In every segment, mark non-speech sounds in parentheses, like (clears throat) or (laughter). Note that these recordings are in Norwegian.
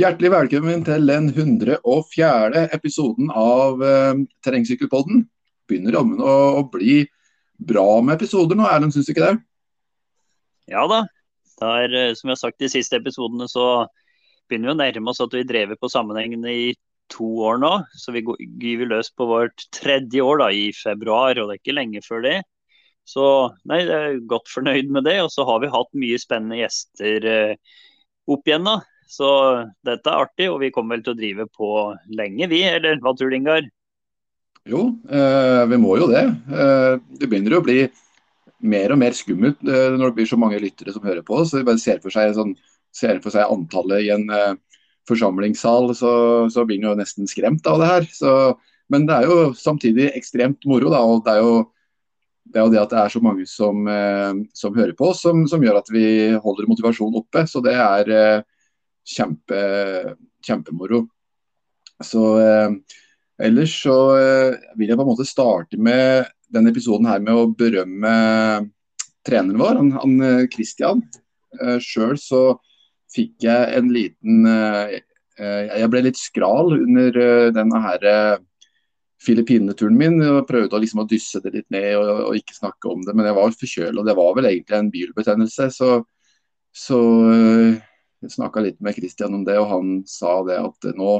Hjertelig velkommen til den 104. episoden av uh, Terrengsykkelpodden. Begynner jammen å, å bli bra med episoder nå, Erlend, syns du ikke det? Ja da. Det er, eh, som jeg har sagt de siste episodene, så begynner vi å nærme oss at vi drevet på sammenhengende i to år nå. Så vi gyver løs på vårt tredje år da, i februar, og det er ikke lenge før det. Så nei, jeg er godt fornøyd med det. Og så har vi hatt mye spennende gjester uh, opp igjen. da. Så dette er artig, og vi kommer vel til å drive på lenge, vi. Eller hva tror du, Ingar? Jo, eh, vi må jo det. Eh, det begynner jo å bli mer og mer skummelt eh, når det blir så mange lyttere som hører på. Så de bare ser for seg, sånn, ser for seg antallet i en eh, forsamlingssal, så, så, blir en jo nesten skremt av det her. Så, men det er jo samtidig ekstremt moro. Da, og det er jo det er jo det at det er så mange som, eh, som hører på, som, som, gjør at vi holder motivasjonen oppe. Så det er eh, kjempe, kjempemoro. Så eh, ellers så eh, vil jeg på en måte starte med denne episoden her med å berømme treneren vår, han, han eh, Christian. Sjøl så fikk jeg en liten Jeg ble litt skral under denne her Filippinene-turen min og prøvde å, liksom, å dysse det litt ned og, og, ikke snakke om det. Men jeg var forkjøla, det var vel egentlig en bilbetennelse. Så, så jeg snakka litt med Christian om det, og han sa det at nå,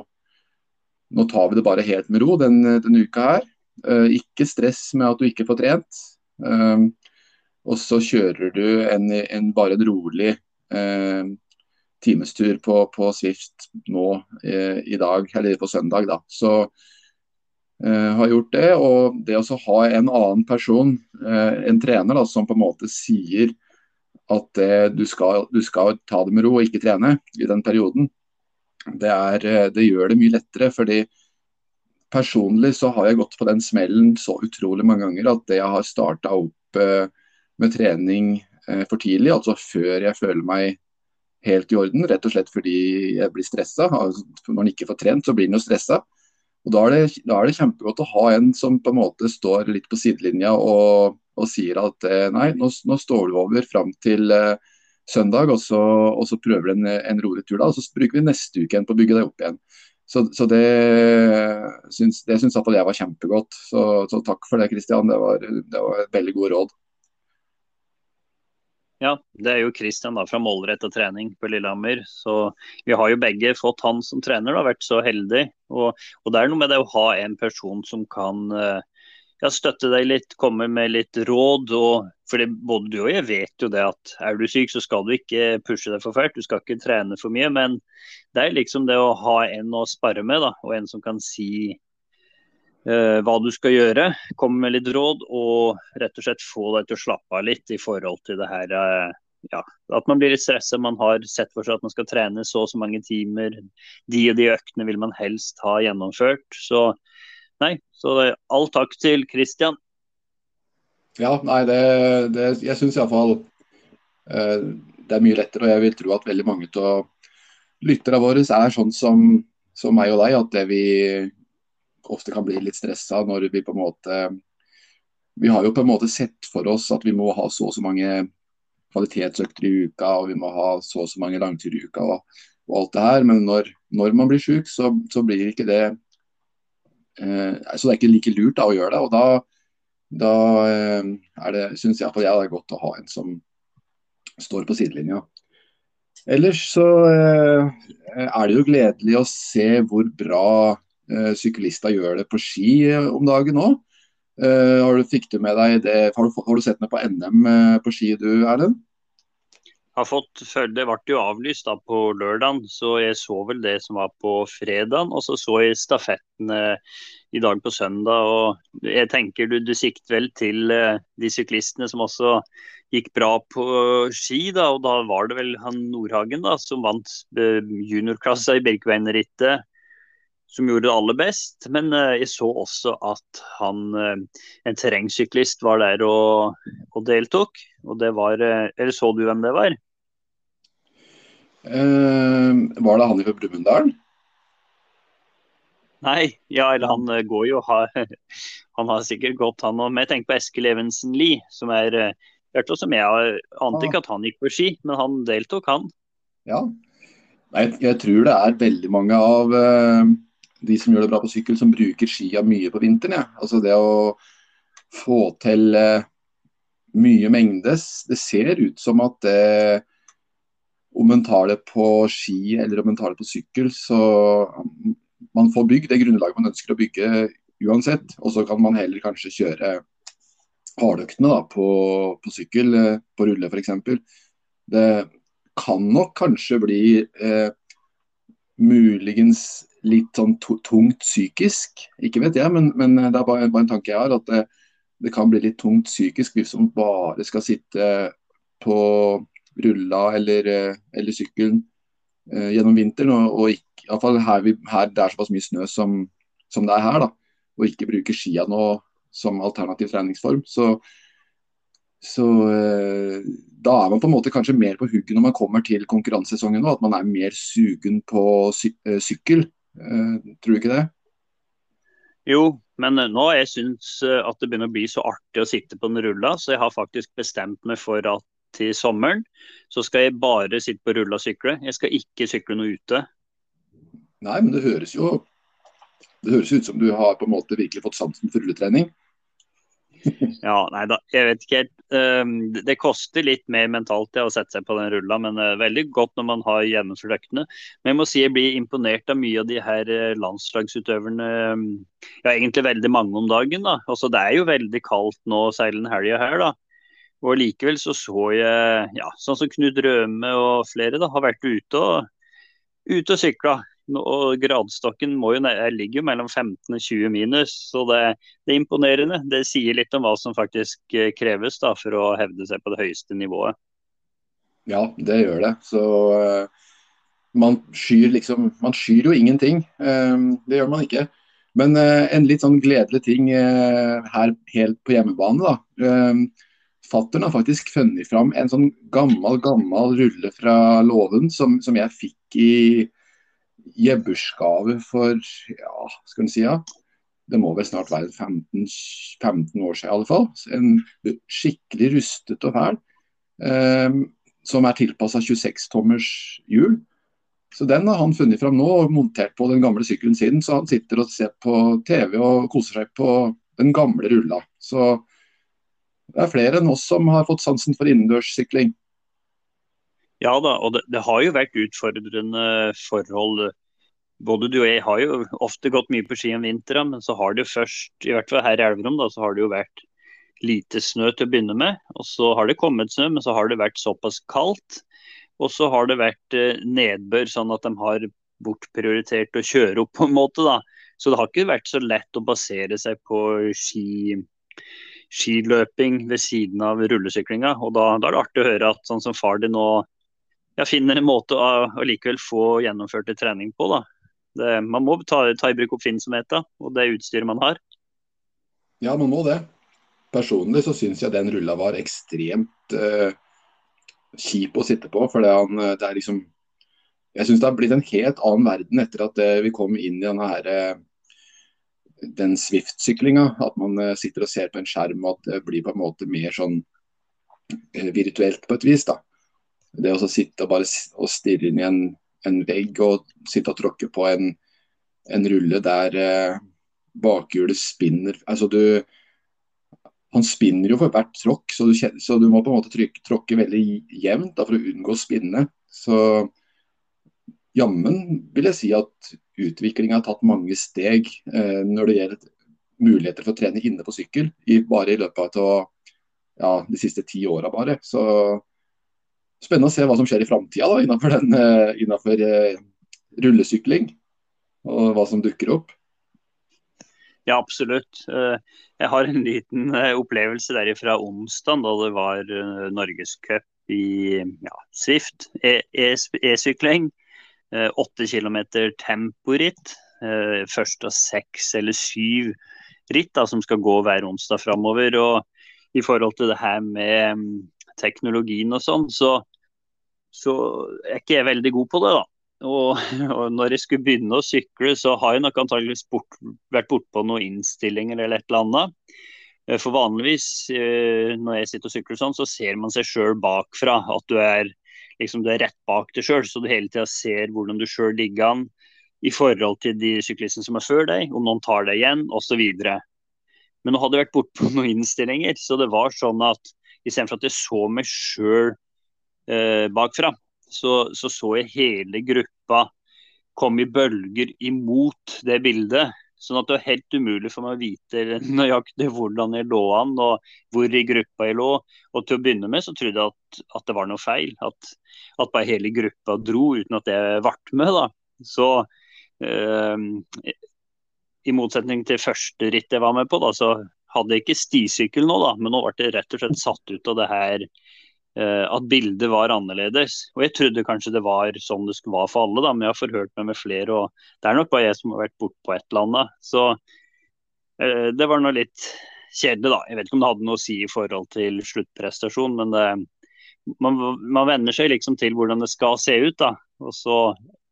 nå tar vi det bare helt med ro denne, denne uka her. Uh, ikke stress med at du ikke får trent. Uh, og så kjører du en, en bare en rolig timestur på, på Swift nå i dag, eller på søndag. da. Så Uh, har gjort det. Og det å ha en annen person, uh, en trener, da, som på en måte sier at uh, du, skal, du, skal, ta det med ro og ikke trene i den perioden, det, er, det, gjør det mye lettere. fordi personlig så har jeg gått på den smellen så utrolig mange ganger at det jeg har starta opp med trening for tidlig, altså før jeg føler meg helt i orden, rett og slett fordi jeg blir stressa. Altså, når man ikke får trent, så blir man jo stressa. Og da er, det, da er, det, kjempegodt å ha en som på en måte står litt på sidelinja og, og sier at eh, nei, nå, nå, står du over fram til uh, søndag, og så, og så prøver du en, en, rolig tur da, og så bruker vi neste uke igjen på å bygge deg opp igjen. Så, så det syns, det jeg var kjempegodt. Så, så, takk for det, Kristian. Det var, det var et veldig god råd. Ja, det er jo Kristian da, fra målretta trening på Lillehammer. Så vi har jo begge fått han som trener, da, vært så heldig. Og, og det er noe med det å ha en person som kan eh, ja, støtte deg litt, komme med litt råd. Og, for både du og jeg vet jo det at er du syk, så skal du ikke pushe deg for fælt. Du skal ikke trene for mye. Men det er liksom det å ha en å spare med, da, og en som kan si hva du skal gjøre. Komme med litt råd og rett og slett få deg til å slappe av litt i forhold til det her. Uh, ja, at man blir litt stressa. Man har sett for seg at man skal trene så og så mange timer. De og de øktene vil man helst ha gjennomført. Så nei, så all takk til Christian. Ja, nei, det, det jeg syns iallfall uh, det er mye lettere. Og jeg vil tro at veldig mange av lytterne våre er sånn som, som meg og deg, at det vi ofte kan bli litt stressa når vi på en måte Vi har jo på en måte sett for oss at vi må ha så og så mange kvalitetsøkter i uka, og vi må ha så og så mange langturer i uka og, og, alt det her. Men når, når man blir syk, så, så, blir ikke det eh, Så det er ikke like lurt da, å gjøre det. og da da eh, er det, syns jeg, jeg det er godt å ha en som står på sidelinja. Ellers så eh, er det jo gledelig å se hvor bra syklister gjør det på ski eh, om dagen òg. Eh, har har har du sett meg på NM på ski du, Erlend? Har fått, Det ble jo avlyst da på lørdag, så jeg så vel det som var på fredag. Og så så jeg stafetten i dag på søndag. og jeg tenker Du, du sikter vel til de syklistene som også gikk bra på ski. da, og Da var det vel han Nordhagen da, som vant juniorklassa i Birkebeinerrittet som gjorde det aller best. Men uh, jeg så også at han, uh, en terrengsyklist var der og, og, deltok. Og det var uh, Eller så du hvem det var? var det han fra Brumunddal? Nei, ja, eller han går jo har, (laughs) Han har sikkert gått, han òg. Men jeg tenker på Eskil Evensen Lie, som er hørte som jeg ante ikke at han gikk på ski, men han deltok, han. Ja, Nei, jeg tror det er veldig mange av uh, de som gjør det bra på sykkel, som bruker skia mye på vinteren. Ja. Altså det å få til eh, mye mengdes. Det ser ut som at det om en tar det på ski eller om en tar det på sykkel, så man får bygd det grunnlaget man ønsker å bygge uansett. Og så kan man heller kanskje kjøre hardøktene på, på sykkel, eh, på rulle f.eks. Det kan nok kanskje bli eh, muligens litt sånn tungt psykisk. Ikke vet jeg, men, men det er bare, bare, en tanke jeg har. At det, det, kan bli litt tungt psykisk hvis man bare skal sitte på rulla eller, eh, eller sykkelen eh, gjennom vinteren. Og, og ikke, fall her, vi, her, det er såpass mye snø som, som det er her, da, og ikke bruke skia nå som alternativ treningsform. Så, så eh, da er man på en måte kanskje mer på hugget når man kommer til konkurransesesongen nå, at man er mer sugen på sy eh, sykkel. Eh, tror du ikke det? Jo, men nå jeg syns eh, at det begynner å bli så artig å sitte på den rulla, så jeg har faktisk bestemt meg for at til sommeren så skal jeg bare sitte på rulla og sykle. Jeg skal ikke sykle noe ute. Nei, men det høres jo det høres ut som du har på en måte virkelig fått sansen for rulletrening. (laughs) ja, nei da, jeg vet ikke helt. Ehm, det koster litt mer mentalt å sette seg på den rulla, men uh, veldig godt når man har gjennomført øktene. Men jeg må si jeg blir imponert av mye av de her uh, landslagsutøverne. Ehm, ja, egentlig veldig mange om dagen. da. Altså, Det er jo veldig kaldt nå seilende helga her, da. Og likevel så så jeg, ja, sånn som Knut Røme og flere da, har vært ute og, ute og sykla og gradstokken må jo, ligger jo mellom 15 og 20 minus. Så det, det, er imponerende. Det sier litt om hva som faktisk eh, kreves da, for å hevde seg på det høyeste nivået. Ja, det gjør det. Så uh, man skyr liksom Man skyr jo ingenting. Det gjør man ikke. Men en litt sånn gledelig ting her helt på hjemmebane, da. Fattern har faktisk funnet fram en sånn gammel, gammel rulle fra låven som, som jeg fikk i gi bursgave for ja, skal vi si ja, det må vel snart være 15, 15 år siden i alle fall. En skikkelig rustet og fæl. Eh, som er tilpassa 26-tommers hjul. Så Den har han funnet fram nå og montert på den gamle sykkelen sin. Så han sitter og ser på TV og koser seg på den gamle rulla. Så det er flere enn oss som har fått sansen for innendørssykling. Ja da, og det, det, har jo vært utfordrende forhold. Både du og jeg har jo ofte gått mye på ski om vinteren, men så har det jo først, i hvert fall her i Elverum, da, så har det jo vært lite snø til å begynne med. Og så har det kommet snø, men så har det vært såpass kaldt. Og så har det vært eh, nedbør, sånn at de har bortprioritert å kjøre opp på en måte. da. Så det har ikke vært så lett å basere seg på ski, skiløping ved siden av rullesyklinga. Og da, da, er det artig å høre at sånn som far din nå ja, finner en måte å, å likevel få gjennomført en trening på. Det, man må ta, ta, i bruk oppfinnsomheten og det utstyret man har. Ja, man må det. Personlig så syns jeg den rulla var ekstremt uh, kjip å sitte på. For det, det er liksom Jeg syns det har blitt en helt annen verden etter at uh, vi kom inn i denne her, uh, den Swift-syklinga. At man sitter og ser på en skjerm og at det blir på en måte mer sånn virtuelt på et vis. da. Det å sitte og bare og stirre inn i en, en, vegg og sitte og tråkke på en, en rulle der eh, bakhjulet spinner altså du, Han spinner jo for hvert tråkk, så du, så du må på en måte trykke, tråkke veldig jevnt da, for å unngå å spinne. Så jammen vil jeg si at utviklinga har tatt mange steg eh, når det gjelder muligheter for å trene inne på sykkel, i, bare i løpet av ja, de siste ti åra bare. Så spennende å se hva som skjer i framtida innenfor, den, uh, innenfor uh, rullesykling. Og hva som dukker opp. Ja, absolutt. Uh, jeg har en liten opplevelse derifra onsdag, da det var norgescup i ja, Swift. E-sykling. Åtte e kilometer temporitt. Først av seks eller syv ritt da, som skal gå hver onsdag framover. Og i forhold til det her med mm, teknologien og sånn, så så er ikke jeg veldig god på det, da. Og, (laughs) og, når jeg skulle begynne å sykle, så har jeg nok antageligvis bort, vært bortpå noen innstillinger eller et eller annet. Eh, for vanligvis eh, når jeg sitter og sykler sånn, så ser man seg sjøl bakfra. At du er liksom du er rett bak deg sjøl, så du hele tida ser hvordan du sjøl ligger an i forhold til de syklistene som er før deg, om noen tar deg igjen osv. Men nå hadde jeg vært bortpå (laughs) noen innstillinger, så det var sånn at istedenfor at jeg så meg sjøl bakfra, så, så, så jeg hele gruppa komme i bølger imot det bildet. Sånn at det var helt umulig for meg å vite (laughs) nøyaktig hvordan jeg lå an og hvor i gruppa jeg lå. Og til å begynne med så trodde jeg at, at det var noe feil. At, at, bare hele gruppa dro uten at jeg ble med. da. Så eh, i motsetning til første ritt jeg var med på, da, så hadde jeg ikke stisykkel nå, da. Men nå ble jeg rett og slett satt ut av det her Eh, at bildet var annerledes. Og Jeg trodde kanskje det var sånn det skulle være for alle, da, men jeg har forhørt meg med flere. og Det er nok bare jeg som har vært bortpå et eller annet. Så eh, det var nå litt kjedelig, da. Jeg vet ikke om det hadde noe å si i forhold til sluttprestasjon, men det, man, man venner seg liksom til hvordan det skal se ut. da, og så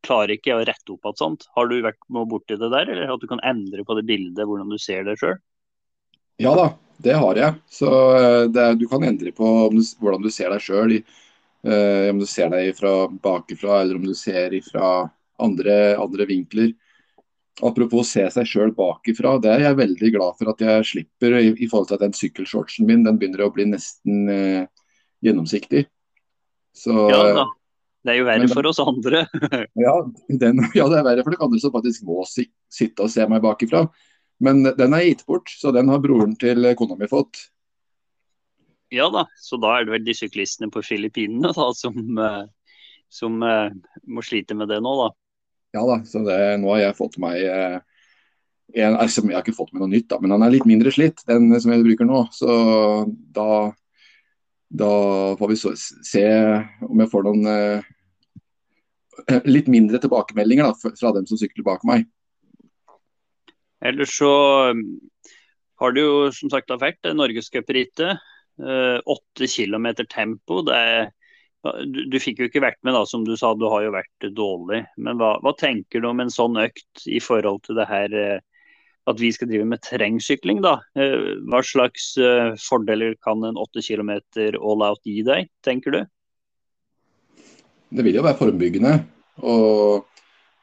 klarer ikke jeg å rette opp at sånt. Har du vært borti det der, eller at du kan endre på det bildet, hvordan du ser det sjøl? Ja da, det har jeg. Så det, er, Du kan endre på du, hvordan du ser deg sjøl. Uh, om du ser deg fra bakifra eller om du ser fra andre, andre vinkler. Apropos se seg sjøl bakifra, det er jeg veldig glad for at jeg slipper i, i forhold til at den sykkelshortsen min den begynner å bli nesten uh, gjennomsiktig. Så, ja da. Det er jo verre men, for oss andre. (laughs) ja, den, ja, det er verre for dere andre som faktisk må si, sitte og se meg bakifra. Men den er gitt bort, så den har broren til kona mi fått. Ja da, så da er det vel de syklistene på Filippinene da, som, eh, som uh, må slite med det nå, da. Ja da, så det, nå har jeg fått meg uh, en, altså, Jeg har ikke fått meg noe nytt, da, men han er litt mindre slitt, den som jeg bruker nå. Så da, da får vi så, se om jeg får noen litt mindre tilbakemeldinger da, fra dem som sykler bak meg. Ellers så um, har det jo som sagt vært norgescuprittet. Eh, åtte kilometer tempo. Er, du, du, fikk jo ikke vært med, da, som du sa, du har jo vært dårlig. Men hva, hva tenker du om en sånn økt i forhold til det her eh, at vi skal drive med terrengsykling? da? Eh, hva slags fordeler kan en åtte kilometer all out gi deg, tenker du? Det vil jo være formbyggende. Og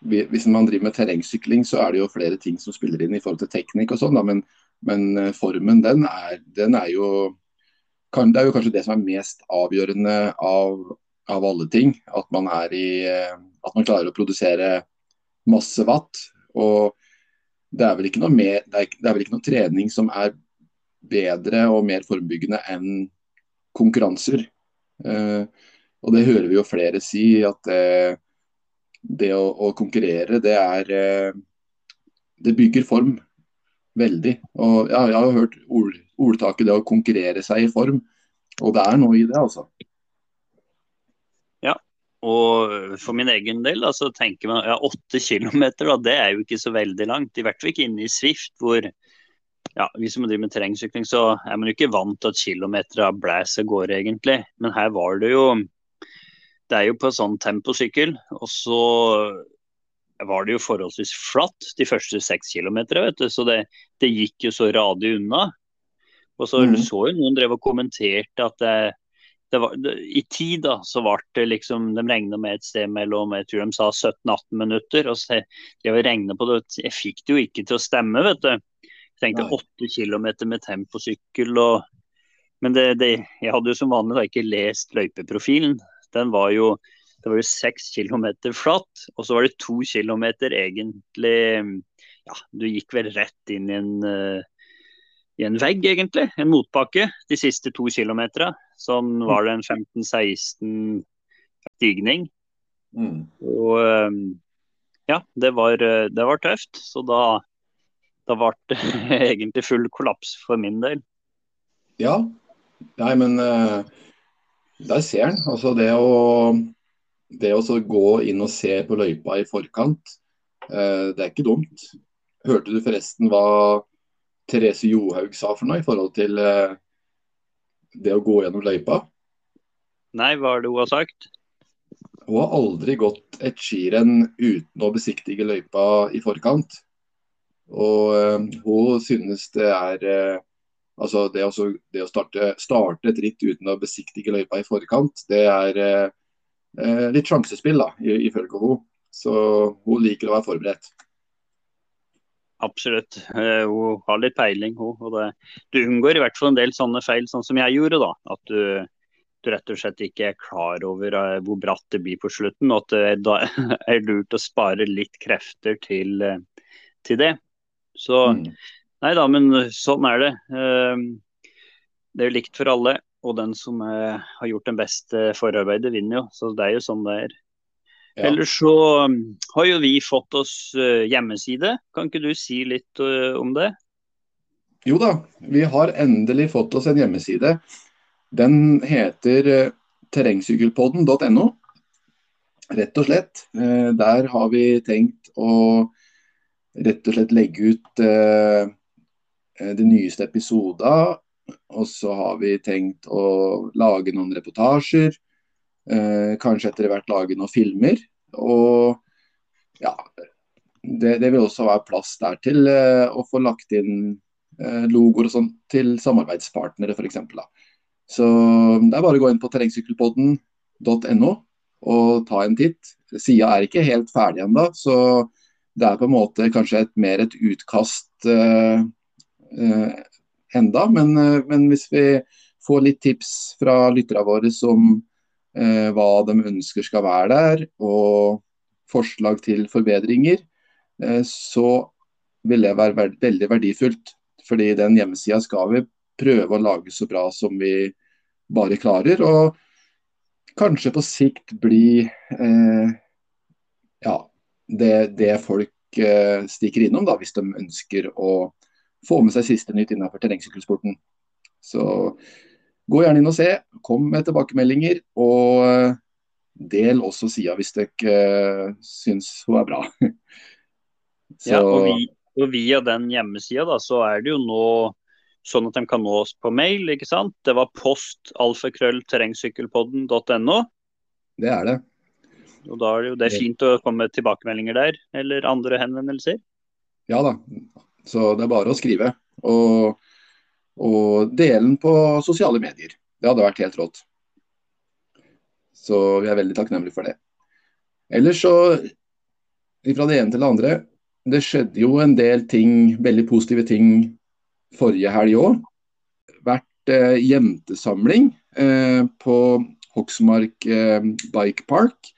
hvis man driver med terrengsykling, så er det jo flere ting som spiller inn i forhold til teknikk og sånn, men, men, eh, formen den er, den er, jo Det er jo kanskje det som er mest avgjørende av, av alle ting. At man, i, eh, at man klarer å produsere masse watt. Og det er vel ikke noe, mer, det er, det er vel ikke noe trening som er bedre og mer formbyggende enn konkurranser. Eh, og det hører vi jo flere si, at eh, det å, å, konkurrere, det er eh, Det bygger form veldig. Og ja, Jeg har hørt ord, ordtaket det å konkurrere seg i form, og det er noe i det, altså. Ja, og for min egen del så tenker man ja, åtte kilometer, da, det er jo ikke så veldig langt. I hvert fall ikke inne i Swift, hvor ja, vi som driver med terrengsykling, så er man jo ikke vant til at kilometer av av gårde, egentlig. Men her var det jo det er jo på en sånn temposykkel, og så var det jo forholdsvis flatt de første seks kilometerne, så det, det, gikk jo så radig unna. Og så mm. så jo noen drev og kommenterte at det, det var, i tid da, så ble det liksom De regna med et sted mellom jeg tror de sa 17-18 minutter. og så Jeg regna på det, jeg fikk det jo ikke til å stemme, vet du. Jeg tenkte åtte kilometer med temposykkel og Men det, det, jeg hadde jo som vanlig da ikke lest løypeprofilen, den var jo det var jo seks kilometer flatt, og så var det to kilometer egentlig Ja, du gikk vel rett inn i en, uh, i en vegg, egentlig. En motbakke de siste to kilometerne. Sånn var det en 15-16 stigning. Mm. Og um, ja, det var, det var, tøft. Så da, da ble det (laughs) egentlig full kollaps for min del. Ja. Nei, men uh der ser han. Altså det å, det å gå inn og se på løypa i forkant, eh, det er ikke dumt. Hørte du forresten hva Therese Johaug sa for noe i forhold til eh, det å gå gjennom løypa? Nei, hva er det hun har sagt? Hun har aldri gått et skirenn uten å besiktige løypa i forkant. Og øh, hun synes det er Altså det, også, det å starte, starte, et ritt uten å besiktige løypa i forkant, det er, eh, eh, litt sjansespill, da, ifølge henne. Så hun liker å være forberedt. Absolutt. Uh, hun har litt peiling, hun. Og det, du unngår i hvert fall en del sånne feil, sånn som jeg gjorde. da. At du, du rett og slett ikke er klar over uh, hvor bratt det blir på slutten. Og at det da (laughs) er lurt å spare litt krefter til, uh, til det. Så mm. Nei da, men sånn er det. det er jo likt for alle. Og den som har gjort den beste forarbeidet, vinner jo. Så det er jo sånn det er. Ja. Ellers så um, har jo vi fått oss uh, hjemmeside. Kan ikke du si litt uh, om det? Jo da, vi har endelig fått oss en hjemmeside. Den heter terrengsykkelpodden.no. Rett og slett. Der har vi tenkt å rett og slett legge ut de nyeste episoder. Og så har vi tenkt å lage noen reportasjer. Eh, kanskje etter hvert lage noen filmer. Og ja, det, det, vil også være plass der til eh, å få lagt inn eh, logoer og sånn til samarbeidspartnere f.eks. Så det er bare å gå inn på terrengsykkelpodden.no og ta en titt. Sida er ikke helt ferdig ennå, så det er på en måte kanskje et, mer et utkast uh, enda. Men, uh, men, hvis vi får litt tips fra lytterne våre som eh, hva de ønsker skal være der, og forslag til forbedringer, eh, så vil det være veld veldig verdifullt. Fordi den hjemmesida skal vi prøve å lage så bra som vi bare klarer. Og kanskje på sikt bli eh, ja, det, det, folk eh, stikker innom, da, hvis de ønsker å få med seg siste nytt innenfor terrengsykkelsporten. Så Gå gjerne inn og se. Kom med tilbakemeldinger. Og eh, del også sida hvis dere uh, syns hun er bra. (laughs) ja, og, vi, og, via den hjemmesida så er det jo nå sånn at de kan nå oss på mail, ikke sant? Det var post alfakrøll-terrengsykkelpodden.no. Det er det. Og da er det jo det er fint å komme med tilbakemeldinger der, eller andre henvendelser. Ja da, så det er bare å skrive. Og og dele den på sosiale medier. Det hadde vært helt rått. Så vi er veldig takknemlige for det. Ellers så, fra det ene til det andre, det skjedde jo en del ting, veldig positive ting forrige helg òg. Vært eh, jentesamling eh, på Hoksmark eh, Bike Park.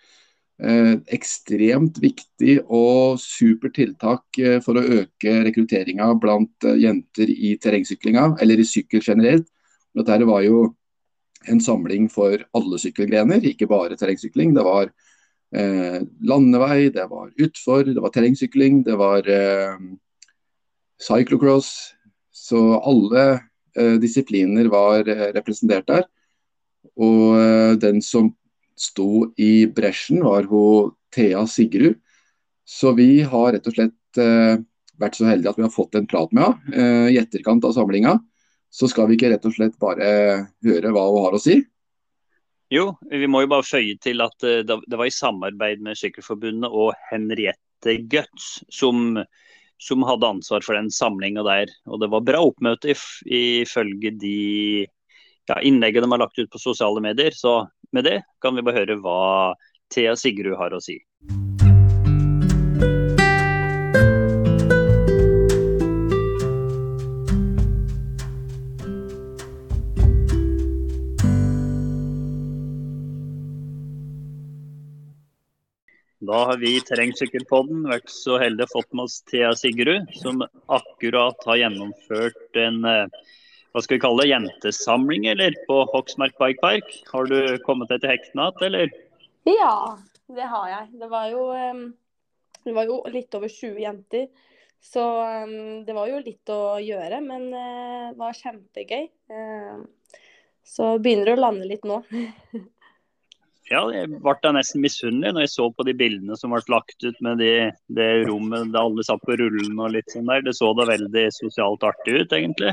Eh, ekstremt viktig og supert tiltak eh, for å øke rekrutteringa blant eh, jenter i terrengsyklinga, eller i sykkel generelt. Dette var jo en samling for alle sykkelgrener, ikke bare terrengsykling. Det var eh, landevei, det var utfor, det var terrengsykling, det var eh, cyclocross. Så alle eh, disipliner var representert der. Og den som sto i bresjen, var hun Thea Sigrud. Så vi har rett og slett eh, vært så heldige at vi har fått en prat med henne eh, i etterkant av samlinga. Så skal vi ikke rett og slett bare høre hva hun har å si? Jo, vi må jo bare føye til at uh, det var i samarbeid med Sykkelforbundet og Henriette Guts som, som hadde ansvar for den samlinga der. Og det var bra oppmøte ifølge de ja, innleggene de har lagt ut på sosiale medier. Så med det kan vi bare høre hva Thea Sigrud har å si. Da har vi i Terrengsykkelpodden vært så heldige å fått med oss Thea Sigrud, som akkurat har gjennomført en eh, hva skal vi kalle det, jentesamling eller på Hoksmark Bike Park. Har du kommet deg til hektene igjen, eller? Ja, det har jeg. Det var jo, det var jo litt over 20 jenter. Så det var jo litt å gjøre, men eh, det var kjempegøy. Så begynner det å lande litt nå. (laughs) Ja, jeg ble nesten misunnelig når jeg så på de bildene som ble lagt ut med de, det rommet der alle satt på rullen og litt sånn der. Det så da veldig sosialt artig ut, egentlig.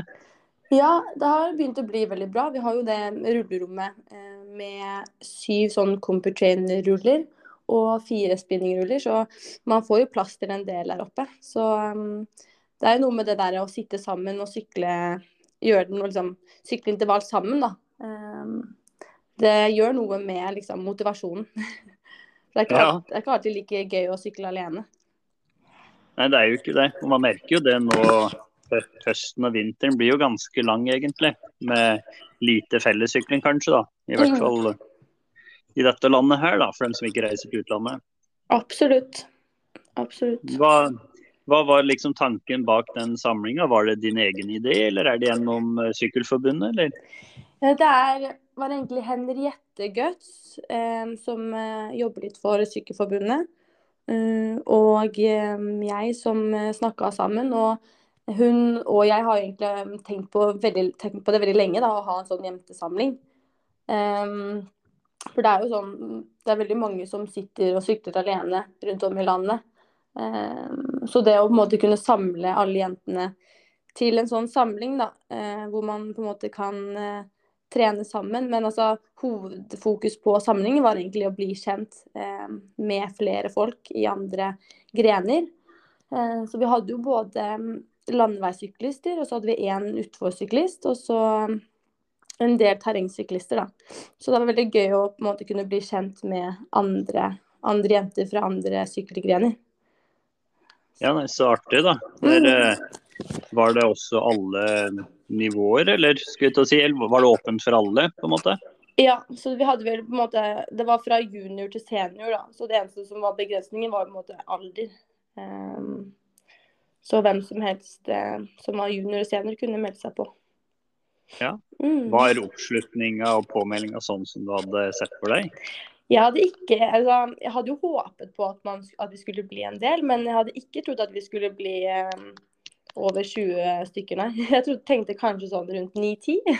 Ja, det har begynt å bli veldig bra. Vi har jo det rullerommet eh, med syv sånn Computrain-ruller og fire spinningruller, så man får jo plass til en del der oppe. Så um, det er jo noe med det der å sitte sammen og sykle, gjøre den liksom sykle intervall sammen, da. Um, det gjør noe med liksom, motivasjonen. (laughs) det, er ikke Ja. det er ikke alltid like gøy å sykle alene. Nei, det er jo ikke det. Og man merker jo det nå. Hø- Høsten og vinteren blir jo ganske lang, egentlig. Med lite fellessykling, kanskje, da. I hvert fall i dette landet her, da, for dem som ikke reiser til utlandet. Absolutt. Absolutt. Hva, hva var liksom tanken bak den samlinga? Var det din egen idé, eller er det gjennom eh, Sykkelforbundet, eller? Det er, var egentlig Henriette Guts eh, som eh, jobber litt for Sykkelforbundet. Uh, og jeg som snakka sammen. Og hun og jeg har egentlig tenkt på, veldig, tenkt på det veldig lenge, da, å ha en sånn jentesamling. Um, for det er jo sånn Det er veldig mange som sitter og sykler alene rundt om i landet. Um, så det å på en måte kunne samle alle jentene til en sånn samling, da, uh, hvor man på en måte kan uh, trene sammen. Men altså, hovedfokus på samlingen var egentlig å bli kjent eh, med flere folk i andre grener. Eh, så vi hadde jo både mm, landeveissyklister, og så hadde vi én utforsyklist, og så en del terrengsyklister. da. Så det var veldig gøy å på en måte kunne bli kjent med andre, andre jenter fra andre sykkelgrener. Ja, nei, så artig, da. Der, mm. var det også alle nivåer, eller skal vi ta si, var det åpent for alle, på en måte? Ja, så vi hadde vel på en måte Det var fra junior til senior, da. Så det eneste som var begrensningen, var på en måte alder. Ehm, så hvem som helst eh, som var junior og senior, kunne melde seg på. Ja. Mm. Var oppslutninga og påmeldinga sånn som du hadde sett for deg? Jeg hadde ikke altså, Jeg hadde jo håpet på at, man, at vi skulle bli en del, men jeg hadde ikke trodd at vi skulle bli eh, over 20 stykker, nei. (laughs) Jeg trodde, tenkte kanskje sånn rundt 9-10. (laughs)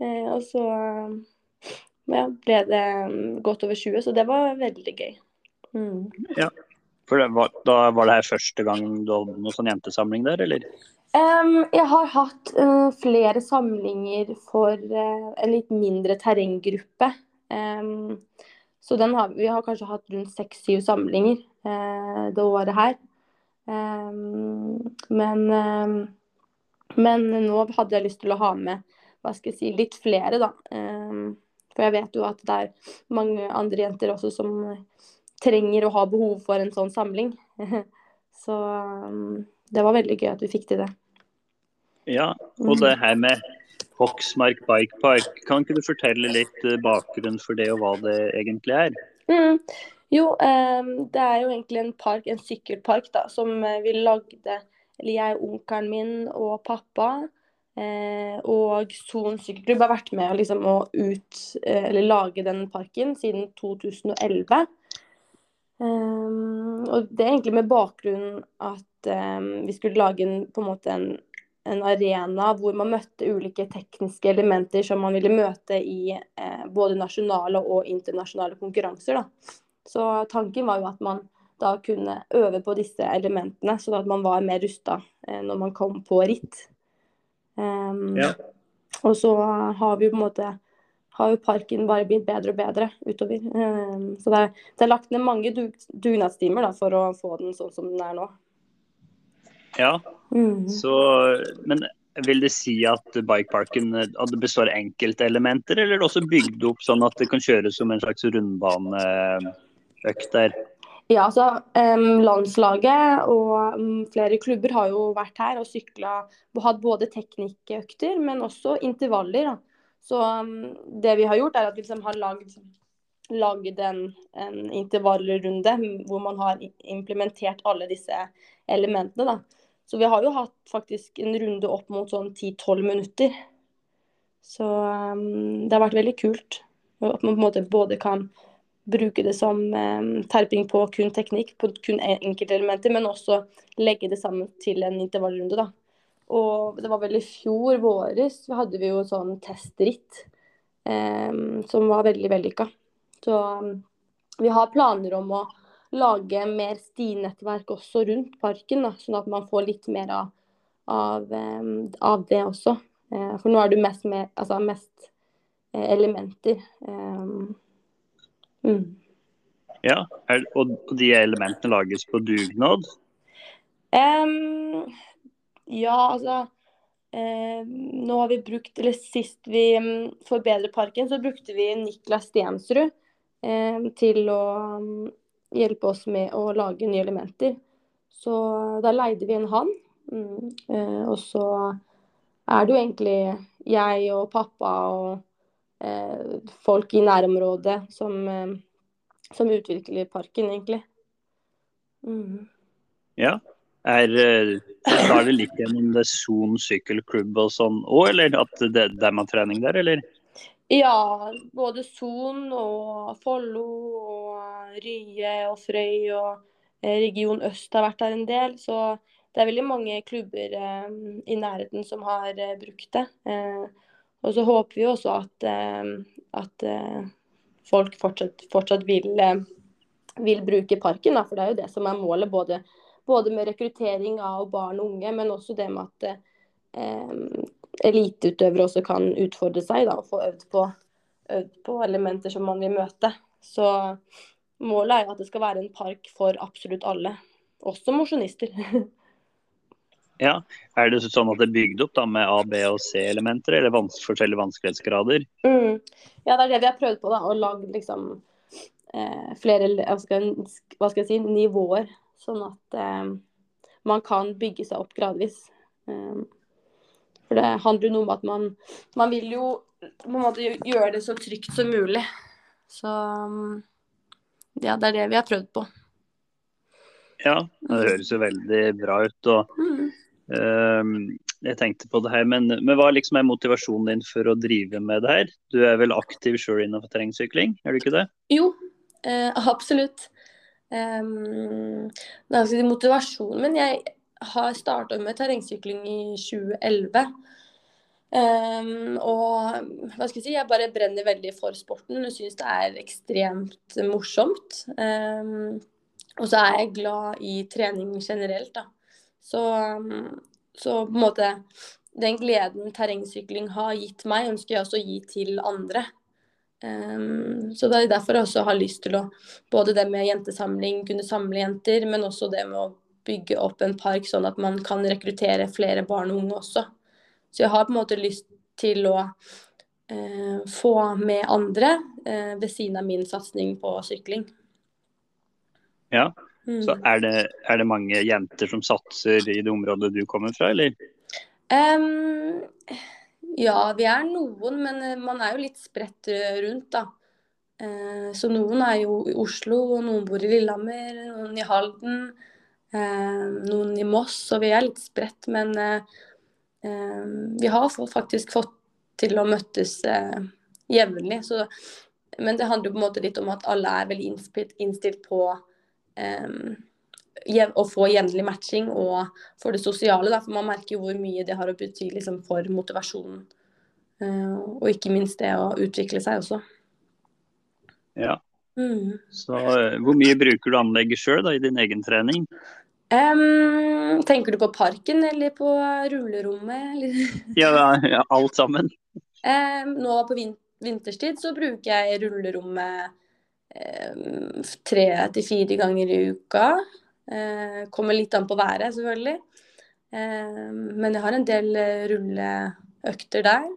Eh, og så eh, ja, ble det mm, godt over 20, så det var veldig gøy. Mm. For var, da var det her første gang du hadde noen sånn jentesamling der, eller? Um, jeg har hatt uh, flere samlinger for uh, en litt mindre terrenggruppe. Um, så har, vi har kanskje hatt rundt seks-syv samlinger uh, det året her. Um, men, men nå hadde jeg lyst til å ha med hva skal jeg si, litt flere, da. For jeg vet jo at det er mange andre jenter også som trenger og har behov for en sånn samling. (laughs) så det var veldig gøy at vi fikk til det. Ja, og det her med Hoksmark Bike Park, kan ikke du fortelle litt bakgrunnen bakgrunn for det, og hva det egentlig er? Mm. Jo, det er jo egentlig en park, en sykkelpark, da, som eh, vi lagde Eller jeg, onkelen min og pappa eh, og Son sykkelklubb har vært med liksom, å ut, eh, eller lage den parken siden 2011. Em, og det er egentlig med bakgrunn at um, vi skulle lage en, på en måte en, en arena hvor man møtte ulike tekniske elementer som man ville møte i eh, både nasjonale og internasjonale konkurranser. Da. Så tanken var jo at man da kunne øve på disse elementene, sånn at man var mer rusta eh, når man kom på ritt. Um, Ja. Og så har vi jo på en måte har jo parken bare blitt bedre og bedre utover. Så det er, det er lagt ned mange dug, dugnadstimer da, for å få den sånn som den er nå. Ja, Mm. så, men vil det si at bikeparken eh, at det består av enkeltelementer, eller er det også bygd opp sånn at det kan kjøres som en slags rundbaneøkt der? Ja, altså um, Landslaget og um, flere klubber har jo vært her og sykla hatt både teknikkøkter, men også intervaller. Da. Så em, det vi har gjort, er at vi liksom har lagd, lagd en, en intervallrunde hvor man har implementert alle disse elementene. Da. Så vi har jo hatt faktisk en runde opp mot sånn 10-12 minutter. Så um, det har vært veldig kult. At man på en måte både kan bruke det som eh, terping på kun teknikk, på kun en- enkeltelementer, men også legge det sammen til en intervallrunde. da. Og det var vel i fjor våres så hadde vi jo sånn testritt eh, som var veldig vellykka. Så um, vi har planer om å lage mer stinettverk også rundt parken, da, sånn at man får litt mer av, av, eh, av det også. Eh, for nå er det mest, med, altså mest eh, elementer. Eh, mm. Ja, og de elementene lages på dugnad? Em, ja, altså Eh, nå har vi brukt, eller Sist vi um, forbedret parken, så brukte vi Niklas Stensrud eh, til å um, hjelpe oss med å lage nye elementer. Så da leide vi inn han. Mm, eh, og så er det jo egentlig jeg og pappa og eh, folk i nærområdet som, eh, som utvikler parken, egentlig. Mm. Ja. Er, eh, da er det litt gjennom det Son sykkelklubb og sånn òg, eller at det, det er man trening der, eller? Ja, både Son og Follo og Rye og Frøy og eh, Region Øst har vært der en del. Så det er veldig mange klubber eh, i nærheten som har eh, brukt det. Eh, og så håper vi også at, eh, at folk fortsatt, fortsatt vil, vil, bruke parken, for det er jo det som er målet. både både med rekruttering av barn og unge, men også det med at eh, eliteutøvere også kan utfordre seg da, og få øvd på, øvd på, elementer som man vil møte. Så målet er at det skal være en park for absolutt alle, også mosjonister. (laughs) ja, Er det sånn at det er bygd opp da, med A, B og C-elementer, eller vans forskjellige vanskelighetsgrader? Mm. Ja, det er det vi har prøvd på. da, Å lage liksom, eh, flere hva skal, hva skal, jeg si, nivåer Sånn at eh, man kan bygge seg opp gradvis. Eh, for det handler noe om at man, man vil jo på en måte gjøre det så trygt som mulig. Så ja, det er det vi har prøvd på. Ja, det høres jo veldig bra ut. og mm. uh, Jeg tenkte på det her, men, men hva liksom er motivasjonen din for å drive med det her? Du er vel aktiv sjøl innenfor terrengsykling, er du ikke det? Jo, uh, (laughs) absolutt. Um, det er altså motivasjon. Men jeg har starta med terrengsykling i 2011. Um, ehm, og hva skal jeg si, jeg bare brenner veldig for sporten og syns det er ekstremt morsomt. Um, og så er jeg glad i trening generelt, da. Så, så på en måte den gleden terrengsykling har gitt meg, ønsker jeg også å gi til andre. Um, så det er derfor jeg også har lyst til å både det med jentesamling, kunne samle jenter, men også det med å bygge opp en park sånn at man kan rekruttere flere barn og unge også. Så jeg har på en måte lyst til å uh, få med andre uh, ved siden av min satsing på sykling. Ja, mm. så er det, er det, mange jenter som satser i det området du kommer fra, eller? Um, ja, vi er noen, men eh, man er jo litt spredt eh, rundt, da. Eh, så noen er jo i Oslo, og noen bor i Lillehammer, noen i Halden, noen i Moss. Og vi er litt spredt, men vi har faktisk fått til å møtes jevnlig. Men det handler jo på en måte litt om at alle er veldig innstilt på å få jevnlig matching og for det sosiale. Da, for man merker jo hvor mye det har å bety liksom, for motivasjonen. Uh, og ikke minst det å utvikle seg også. Ja. Mm. Så uh, hvor mye bruker du anlegget sjøl i din egen trening? Um, tenker du på parken eller på rullerommet? (laughs) Ja, ja, alt sammen. Um, nå på vin vinterstid så bruker jeg rullerommet tre til fire ganger i uka. Eh, kommer litt an på været, selvfølgelig. Eh, men jeg har en del eh, rulleøkter der.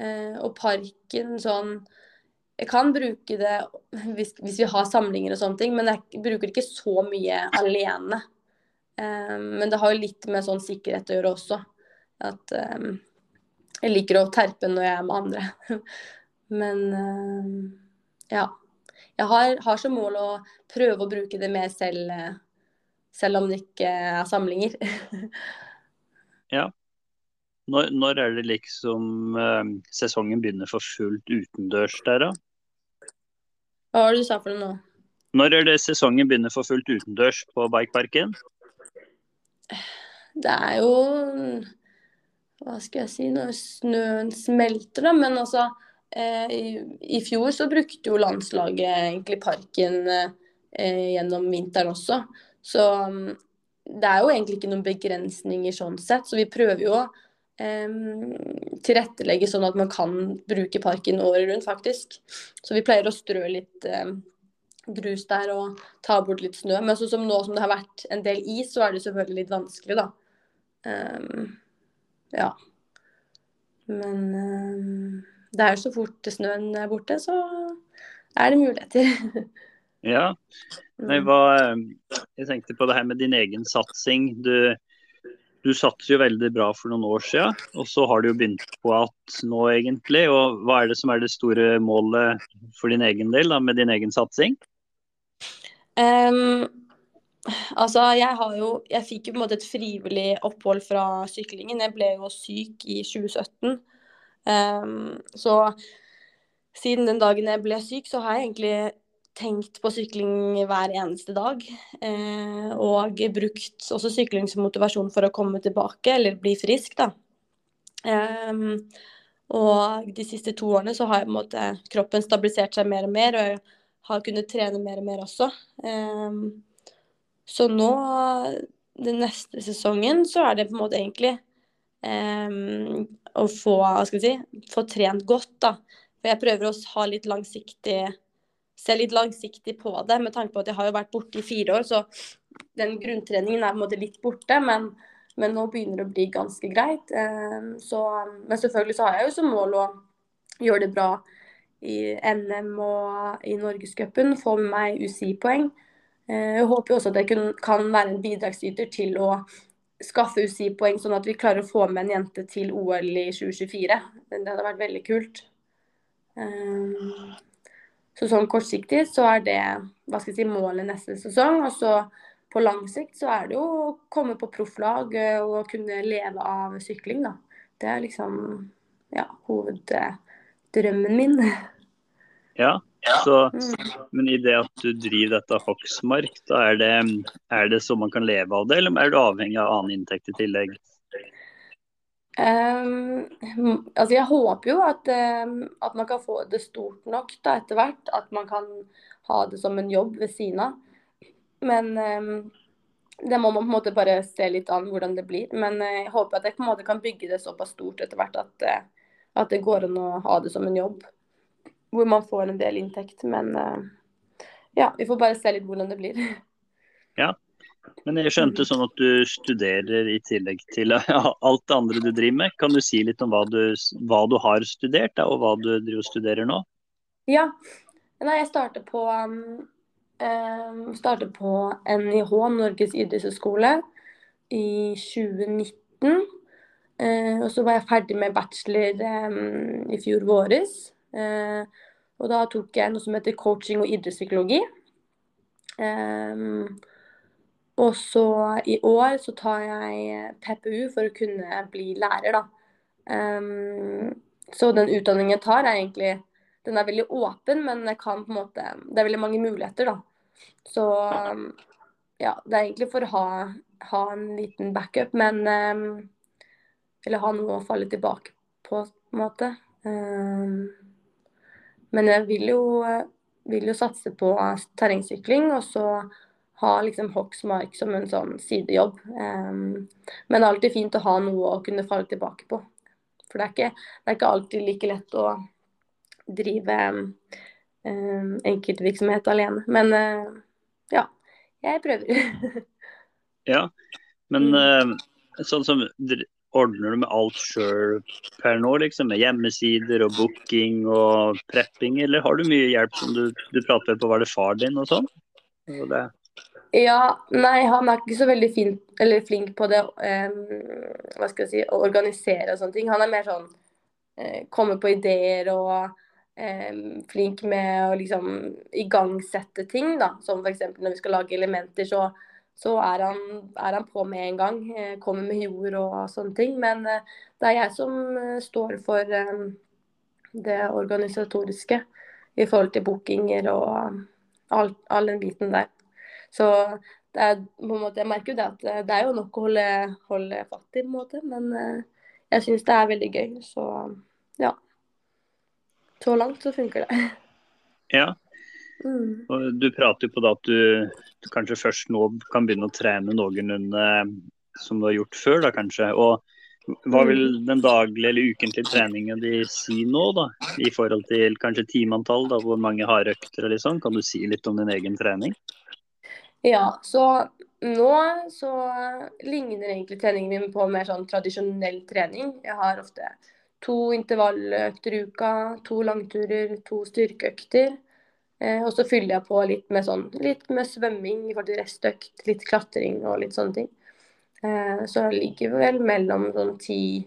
Eh, og parken sånn Jeg kan bruke det hvis, hvis, vi har samlinger og sånne ting, men jeg bruker ikke så mye alene. Eh, men det har jo litt med sånn sikkerhet å gjøre også. At eh, jeg liker å terpe når jeg er med andre. (laughs) men ja. Jeg har, har som mål å prøve å bruke det mer selv selv om det ikke er samlinger. (laughs) ja. Når, når, er det liksom eh, sesongen begynner for fullt utendørs der, da? Hva var det du sa for noe nå? Når er det sesongen begynner for fullt utendørs på Bikeparken? Det er jo Hva skal jeg si Når snøen smelter, da. Men altså eh, i, i, fjor så brukte jo landslaget egentlig parken eh, gjennom vinteren også. Så mm, det er jo egentlig ikke noen begrensninger sånn sett. Så vi prøver jo å um, tilrettelegge sånn at man kan bruke parken året rundt, faktisk. Så vi pleier å strø litt um, grus der og ta bort litt snø. Men sånn som nå som det har vært en del is, så er det selvfølgelig litt vanskelig, da. Um, ja. Men det er jo så fort snøen er borte, så er det muligheter. (laughs) ja. Nei, Mm. hva, jeg tenkte på det her med din egen satsing. Du, du satser jo veldig bra for noen år siden, og så har du jo begynt på at nå, egentlig. Og hva er det som er det store målet for din egen del, da, med din egen satsing? Um, altså, jeg har jo Jeg fikk jo på en måte et frivillig opphold fra syklingen. Jeg ble jo syk i 2017. Um, så siden den dagen jeg ble syk, så har jeg egentlig tenkt på sykling hver eneste dag. Eh, og brukt også sykling som motivasjon for å komme tilbake, eller bli frisk, da. Eh, og de siste to årene så har måte kroppen stabilisert seg mer og mer, og jeg har kunnet trene mer og mer også. Eh, så nå, den neste sesongen, så er det på en måte egentlig em, å få, hva skal jeg si, få trent godt, da. For jeg prøver å ha litt langsiktig Se litt langsiktig på det, med tanke på at jeg har jo vært borte i fire år, så den grunntreningen er på en måte litt borte. Men, men nå begynner det å bli ganske greit. Så, men selvfølgelig så har jeg jo som mål å gjøre det bra i NM og i Norgescupen, få med meg UCI-poeng. Eh, Jeg håper jo også at jeg kan være en bidragsyter til å skaffe UCI-poeng, sånn at vi klarer å få med en jente til OL i 2024. Det hadde vært veldig kult. Så sånn kortsiktig så er det hva skal jeg si, målet neste sesong. Og så på lang sikt så er det jo å komme på profflag eh, og kunne leve av sykling, da. Det er liksom ja, hoveddrømmen min. Ja, så, Mm. men i det at du driver dette Hoksmark, da er det, er det så man kan leve av det, eller er du avhengig av annen inntekt i tillegg? Ehm, altså jeg håper jo at, um, at man kan få det stort nok da etter hvert. At man kan ha det som en jobb ved siden av. Men um, det må man på en måte bare se litt an hvordan det blir. Men eh, jeg håper at jeg på en måte kan bygge det såpass stort etter hvert at, eh, at det går an å ha det som en jobb. Hvor man får en del inntekt. Men uh, ja, vi får bare se litt hvordan det blir. Men jeg skjønte sånn at du studerer i tillegg til (laughs) alt det andre du driver med. Kan du si litt om hva du, hva du har studert, da, og hva du driver og studerer nå? Ja. Nei, jeg starter på um, um, starter på NIH, Norges idrettshøgskole, i 2019. Uh, og så var jeg ferdig med bachelor um, i fjor våres. Uh, og da tok jeg noe som heter coaching og idrettspsykologi. Um, og så i år så tar jeg PPU for å kunne bli lærer, da. Um, så den utdanningen jeg tar, er egentlig Den er veldig åpen, men jeg kan på en måte Det er veldig mange muligheter, da. Så um, ja, det er egentlig for å ha, ha en liten backup, men um, Eller ha noe å falle tilbake på, på en måte. Um, men jeg vil jo, vil jo satse på terrengsykling, og så ha liksom Hoksmark som en sånn sidejobb. Um, men det er alltid fint å ha noe å kunne falle tilbake på. For det er ikke, det er ikke alltid like lett å drive um, enkeltvirksomhet alene. Men uh, ja, jeg prøver. (laughs) Ja, men eh, sånn som Ordner du med alt sjøl per nå, liksom? Med hjemmesider og booking og prepping, eller har du mye hjelp som du, du prater på, var det far din og sånn? Det, Ja, nei, han er ikke så veldig fin, flink på det um, hva skal jeg si, å organisere og sånne ting. Han er mer sånn eh, komme på ideer og em, flink med å liksom igangsette ting, da. Som f.eks. når vi skal lage elementer, så, så er, han, er han på med en gang. Eh, kommer med jord og sånne ting. Men eh, det er jeg som eh, står for em, det organisatoriske i forhold til bookinger og all, all den biten der. Så er, måte, jeg merker jo det at eh, det er jo nok å holde, holde fatt i, på en måte. Men eh, jeg syns det er veldig gøy. Så ja. Så langt så funker det. (laughs) ja, Mm. og du prater jo på det at du, kanskje først nå kan begynne å trene noenlunde som du har gjort før, da kanskje. Og hva vil den daglige eller ukentlige treningen di si nå, da? I forhold til kanskje timeantall, da, hvor mange har økter og litt sånn. Kan du si litt om din egen trening? Ja, så nå så ligner egentlig treningen min på mer sånn tradisjonell trening. Jeg har ofte to intervalløkter i uka, to langturer, to styrkeøkter. Eh, og så fyller jeg på litt med, sånn, litt med svømming i forhold til restøkt, litt klatring og litt sånne ting. Eh, så jeg ligger vel mellom sånn 10,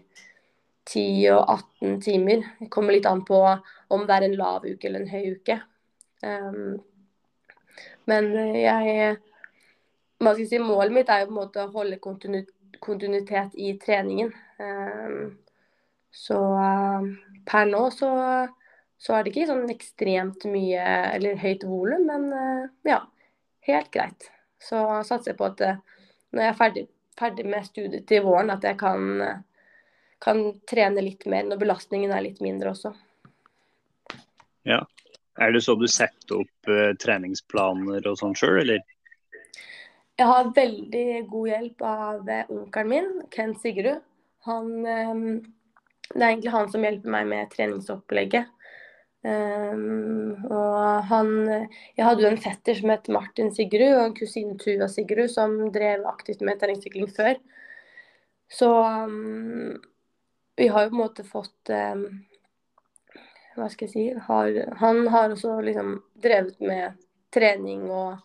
10 og 18 timer. Det kommer litt an på om det er en lav uke eller en høy uke. Um, men jeg hva skal jeg si, Målet mitt er jo på en måte å holde kontinuitet i treningen. Um, så uh, per nå så så er det ikke sånn ekstremt mye eller høyt volum, men eh, ja, helt greit. Så satser jeg på at eh, når jeg er ferdig, ferdig med studiet til våren, at jeg kan, kan, trene litt mer når belastningen er litt mindre også. Ja. Er det så du setter opp uh, treningsplaner og sånn sjøl, eller? Jeg har veldig god hjelp av onkelen min, Ken Sigrud. Han, um, det er egentlig han som hjelper meg med treningsopplegget. Um, og han Jeg hadde jo en fetter som het Martin Sigrud, og en kusine Tuva Sigrud, som drev aktivt med terrengsykling før. Så um, vi har jo på en måte fått um, Hva skal jeg si har, Han har også liksom drevet med trening og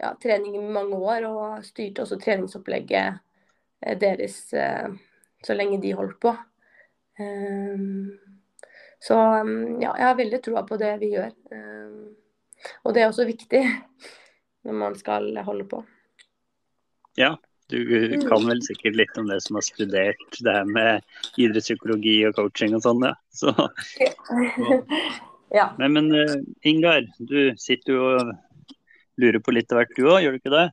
ja, trening i mange år, og styrte også treningsopplegget eh, deres uh, så lenge de holdt på. Um, så um, ja, jeg har veldig troa på det vi gjør. Um, og det er også viktig (laughs) når man skal holde på. Ja, du kan vel sikkert litt om det som har studert det her med idrettspsykologi og coaching og sånn, ja. Så, (laughs) ja. Nei, men uh, Ingar, du sitter jo og lurer på litt av hvert du òg, gjør du ikke det?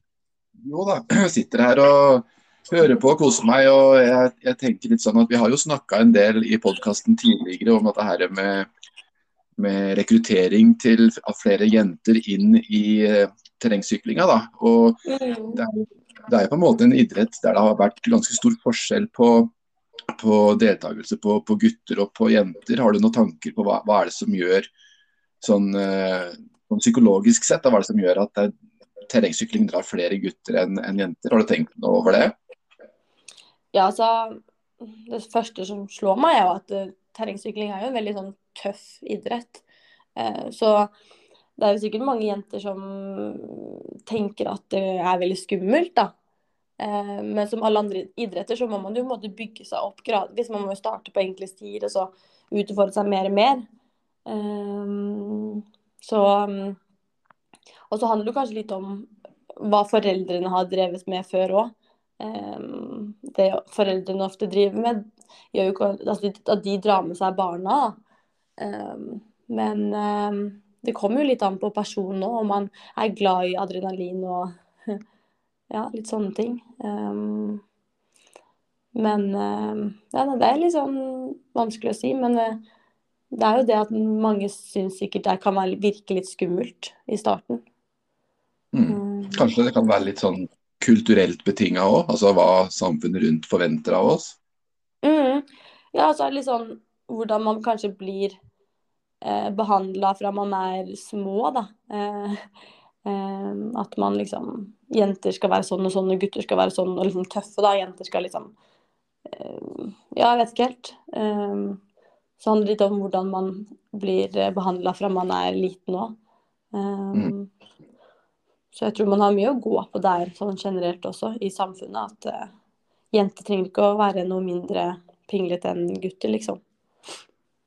Jo da, (clears throat) jeg sitter her og hører på og koser meg. og jeg, jeg, tenker litt sånn at Vi har jo snakka en del i podkasten tidligere om dette her med, med rekruttering til, av flere jenter inn i uh, terrengsyklinga. da, og mm. det er, det er på en måte en idrett der det har vært ganske stor forskjell på, på deltakelse på, på, gutter og på jenter. Har du noen tanker på hva, hva er det som gjør sånn, uh, sånn psykologisk sett, da, hva er det som gjør at terrengsykling drar flere gutter enn en jenter? Har du tenkt noe over det? Ja, altså Det første som slår meg, er jo at uh, terrengsykling er jo en veldig sånn tøff idrett. Så det er jo sikkert mange jenter som tenker at det er veldig skummelt, da. Uh, men som alle andre idretter så må man jo måtte bygge seg opp gradvis. Man må jo starte på enkle stier og så utfordre seg mer og mer. Um, så um, Og så handler det kanskje litt om hva foreldrene har drevet med før òg. Um, det foreldrene ofte driver med, gjør jo ikke at de drar med seg barna. Men det kommer jo litt an på personen òg, om man er glad i adrenalin og (laughs) ja, litt sånne ting. men ja, det er litt sånn vanskelig å si. Men uh, det er jo det at mange syns sikkert det kan virke litt skummelt i starten. Mm. Kanskje det kan være litt sånn kulturelt betinga òg? Altså hva samfunnet rundt forventer av oss? Mm. Ja, altså litt sånn hvordan man kanskje blir eh, behandla fra man er små, da. Eh, eh, at man liksom Jenter skal være sånn og sånn, og gutter skal være sånn og liksom tøffe, da. Jenter skal liksom eh, Ja, jeg vet ikke helt. Eh, så handler det litt om hvordan man blir eh, behandla fra man er liten òg. Mm. Så jeg tror man har mye å gå på der sånn generelt også i samfunnet. At uh, jenter trenger ikke å være noe mindre pinglete enn gutter, liksom.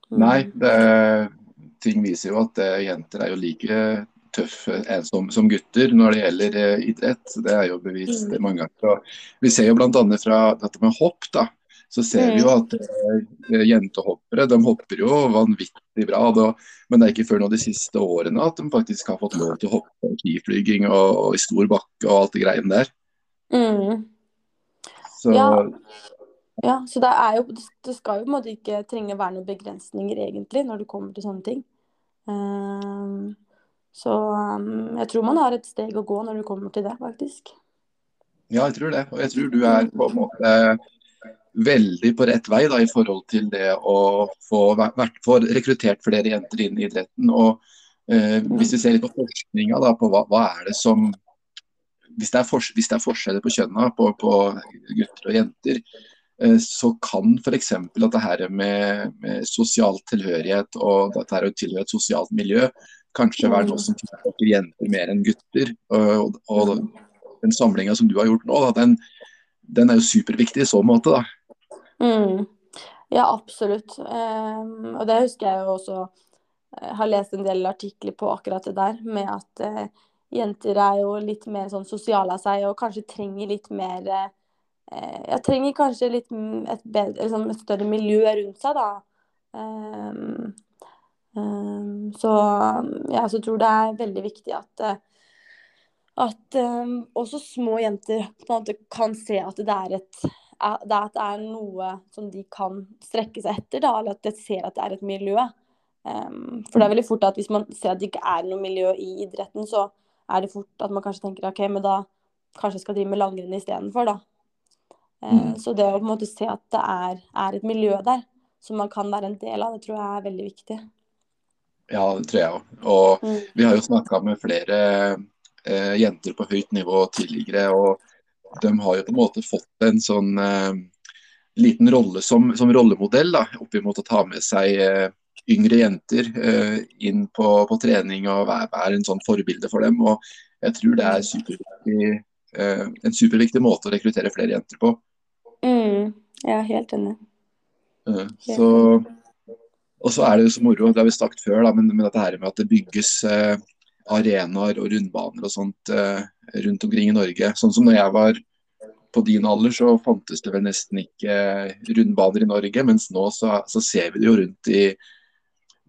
Mm. Nei, det, ting viser jo at uh, jenter er jo like tøffe uh, som, som, gutter når det gjelder eh, idrett. Det er jo bevist mm. mange ganger. Og vi ser jo bl.a. fra dette med hopp, da så ser vi jo mm. at eh, jentehoppere de hopper jo vanvittig bra. Da, men det er ikke før nå de siste årene at de faktisk har fått lov til å hoppe skiflyging og, og i stor bakke og alt det greiene der. Mm. Så, ja. ja. så det er jo Det skal jo på en måte ikke trenge å være noen begrensninger egentlig når det kommer til sånne ting. Um, så um, jeg tror man har et steg å gå når du kommer til det, faktisk. Ja, jeg tror det. Og jeg tror du er på en måte veldig på rett vei da, i forhold til det å få, vært, få rekruttert flere jenter inn i idretten. og eh, Hvis vi ser litt på forskninga på hva, hva, er det som hvis, det er hvis det er forskjeller på kjønna på, på gutter og jenter, så kan f.eks. det her med, med sosial tilhørighet og dette her å tilhøre et sosialt miljø kanskje være noe som tiltrekker jenter mer enn gutter. Og, og den samlinga som du har gjort nå, den, den, er jo superviktig i så måte. da. Mm. Ja, absolutt. Um, og det husker jeg jo også eh, har lest en del artikler på akkurat det der, med at uh, jenter er jo litt mer sånn sosiale av seg og kanskje trenger litt mer uh, Eh, jeg trenger kanskje litt et, bedre, liksom et, større miljø rundt seg, da. Um, um, så jeg også tror det er veldig viktig at, at um, også små jenter på en måte kan se at det er, et, at det er noe som de kan strekke seg etter, da, eller at de ser at det er et miljø. for det er veldig fort at hvis man ser at det ikke er noe miljø i idretten, så er det fort at man kanskje tenker OK, men da kanskje jeg skal drive med langrenn istedenfor, da. Eh, mm. Så det å på en måte se at det er, er, et miljø der som man kan være en del av, det tror jeg er veldig viktig. Ja, det tror jeg òg. Og mm. vi har jo snakka med flere eh, jenter på høyt nivå tidligere, og de har jo på en måte fått en sånn eh, liten rolle som, som rollemodell da, oppimot å ta med seg eh, yngre jenter eh, inn på, på, trening og være, være, en sånn forbilde for dem. Og jeg tror det er superviktig, eh, en superviktig måte å rekruttere flere jenter på. Mm, jeg er helt enig. Uh, så, og så er det jo så moro, det har vi sagt før, da, men, men dette her med at det bygges uh, arenaer og rundbaner og sånt uh, rundt omkring i Norge. Sånn som når jeg var på din alder, så fantes det vel nesten ikke rundbaner i Norge. Mens nå så, så ser vi det jo rundt i,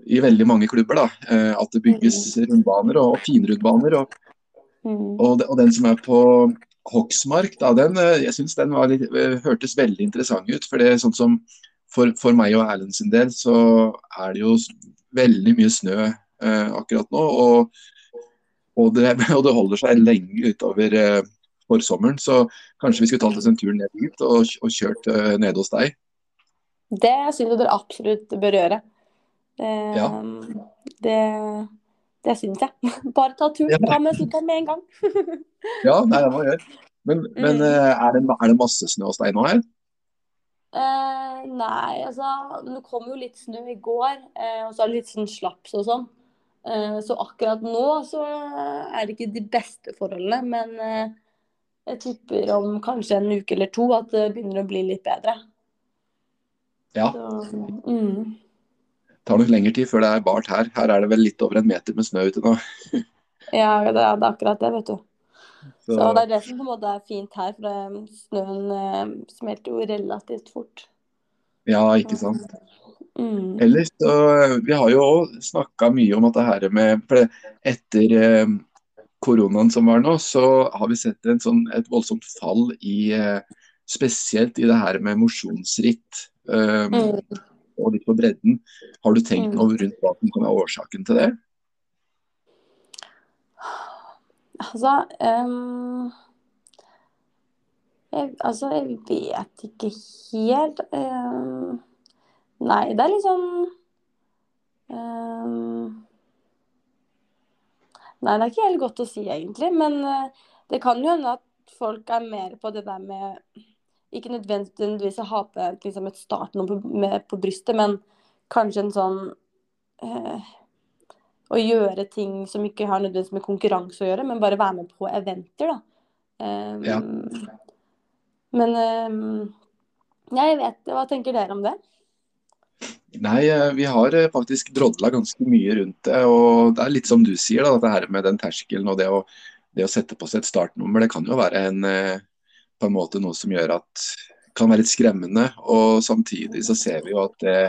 i veldig mange klubber. da, At det bygges mm. rundbaner og, og finrundbaner. Og, mm. og, og, den som er på Hoksmark, da, den, eh, jeg synes den litt, eh, hørtes veldig interessant ut. For det er sånn som for, for, meg og Erlend sin del, så er det jo veldig mye snø eh, akkurat nå. Og, og, det, (laughs) og, det, holder seg lenge utover eh, forsommeren. Så kanskje vi skulle tatt oss en tur ned dit og, og kjørt eh, nede hos deg? Det syns jeg dere absolutt bør gjøre. Eh, ja. Det det syns jeg. (laughs) Bare ta turen. Ta med sykkelen med en gang. (laughs) ja, det må jeg gjøre. Men, men mm. Eh, er, det, er, det, masse snø hos deg nå her? Eh, nei, altså Det kom jo litt snø i går, eh, og så er det litt sånn slaps og sånn. Eh, så akkurat nå så er det ikke de beste forholdene, men eh, jeg tipper om kanskje en uke eller to at det begynner å bli litt bedre. Ja. Så, mm tar nok lengre tid før det er bart her. Her er det vel litt over en meter med snø ute nå. (laughs) ja, det er, det er, akkurat det, vet du. Så. Så det er det som på en måte er fint her, for snøen eh, smelter jo relativt fort. Ja, ikke sant. Mm. Ellers så Vi har jo òg snakka mye om at det her med for Etter eh, koronaen som var nå, så har vi sett sånn, et voldsomt fall i eh, Spesielt i det her med mosjonsritt. Um, mm og litt på bredden. Har du tenkt mm. noe rundt hva som kan være årsaken til det? Altså um, jeg, altså, jeg vet ikke helt. Um, nei, det er liksom um, Nei, det er ikke helt godt å si, egentlig. Men uh, det kan jo hende at folk er mer på det der med ikke nødvendigvis å ha på liksom et startnummer på, med, på brystet, men kanskje en sånn eh, Å gjøre ting som ikke har nødvendigvis med konkurranse å gjøre, men bare være med på eventer, da. Um, ja. Men um, jeg vet Hva tenker dere om det? Nei, eh, vi har eh, faktisk drodla ganske mye rundt det. Og det er litt som du sier, da, det her med den terskelen og det å, det å sette på seg et startnummer. Det kan jo være en, på en måte noe som gjør at kan være litt skremmende. Og samtidig så ser vi jo at det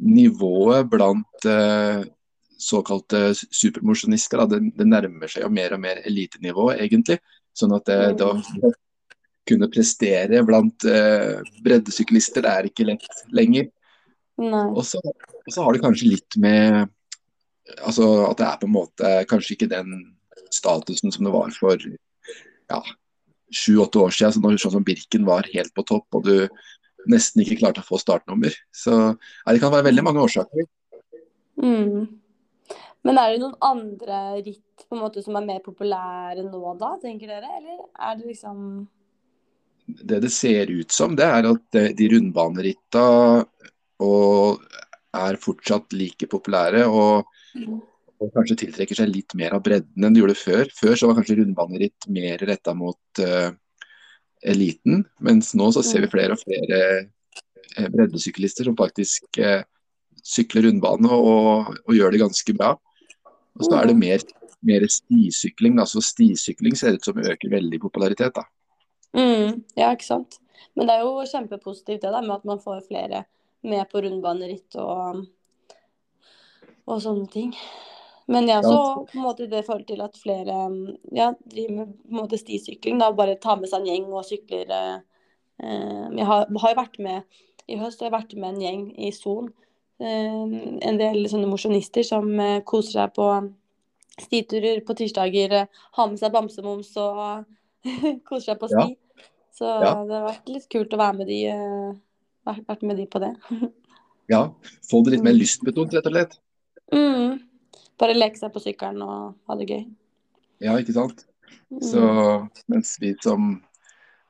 nivået blant eh, såkalte supermosjonister, det, det, nærmer seg jo mer og mer elitenivå, egentlig. Sånn at det, å (laughs) kunne prestere blant eh, breddesyklister, det er ikke lett lenger. Og så, har det kanskje litt med altså at det er på en måte kanskje ikke den statusen som det var for ja, sju-åtte år siden, så når sånn som Birken var helt på topp og du nesten ikke klarte å få startnummer. Så ja, det kan være veldig mange årsaker. Mm. Men er det noen andre ritt på en måte som er mer populære nå da, tenker dere? Eller er det liksom Det det ser ut som, det er at eh, de rundbaneritta er fortsatt like populære. og, og kanskje tiltrekker seg litt mer av bredden enn de gjorde før. Før så var kanskje rundbaneritt mer retta mot uh, eliten, mens nå så ser vi flere og flere uh, breddesyklister som faktisk uh, sykler rundbane og, og, gjør det ganske bra. Og så er det mer, mer stisykling. Altså stisykling ser ut som øker veldig popularitet. da. Mm, ja, ikke sant. Men det er jo kjempepositivt det da, med at man får flere med på rundbaneritt og, og sånne ting. Men jeg så på en måte det forhold til at flere ja, driver med på en måte stisykling. da, Bare tar med seg en gjeng og sykler. Eh, jeg har, har vært med i høst har jeg vært med en gjeng i Son. Eh, en del sånne mosjonister som eh, koser seg på stiturer på tirsdager. Eh, har med seg bamsemums og (laughs) koser seg på sti. Ja. Så ja. det har vært litt kult å være med de, vært med de på det. (laughs) ja. Få det litt mer lystbetont, rett og slett. Mm. Bare leke seg på sykkelen og ha det gøy. Ja, ikke sant. Så mens vi som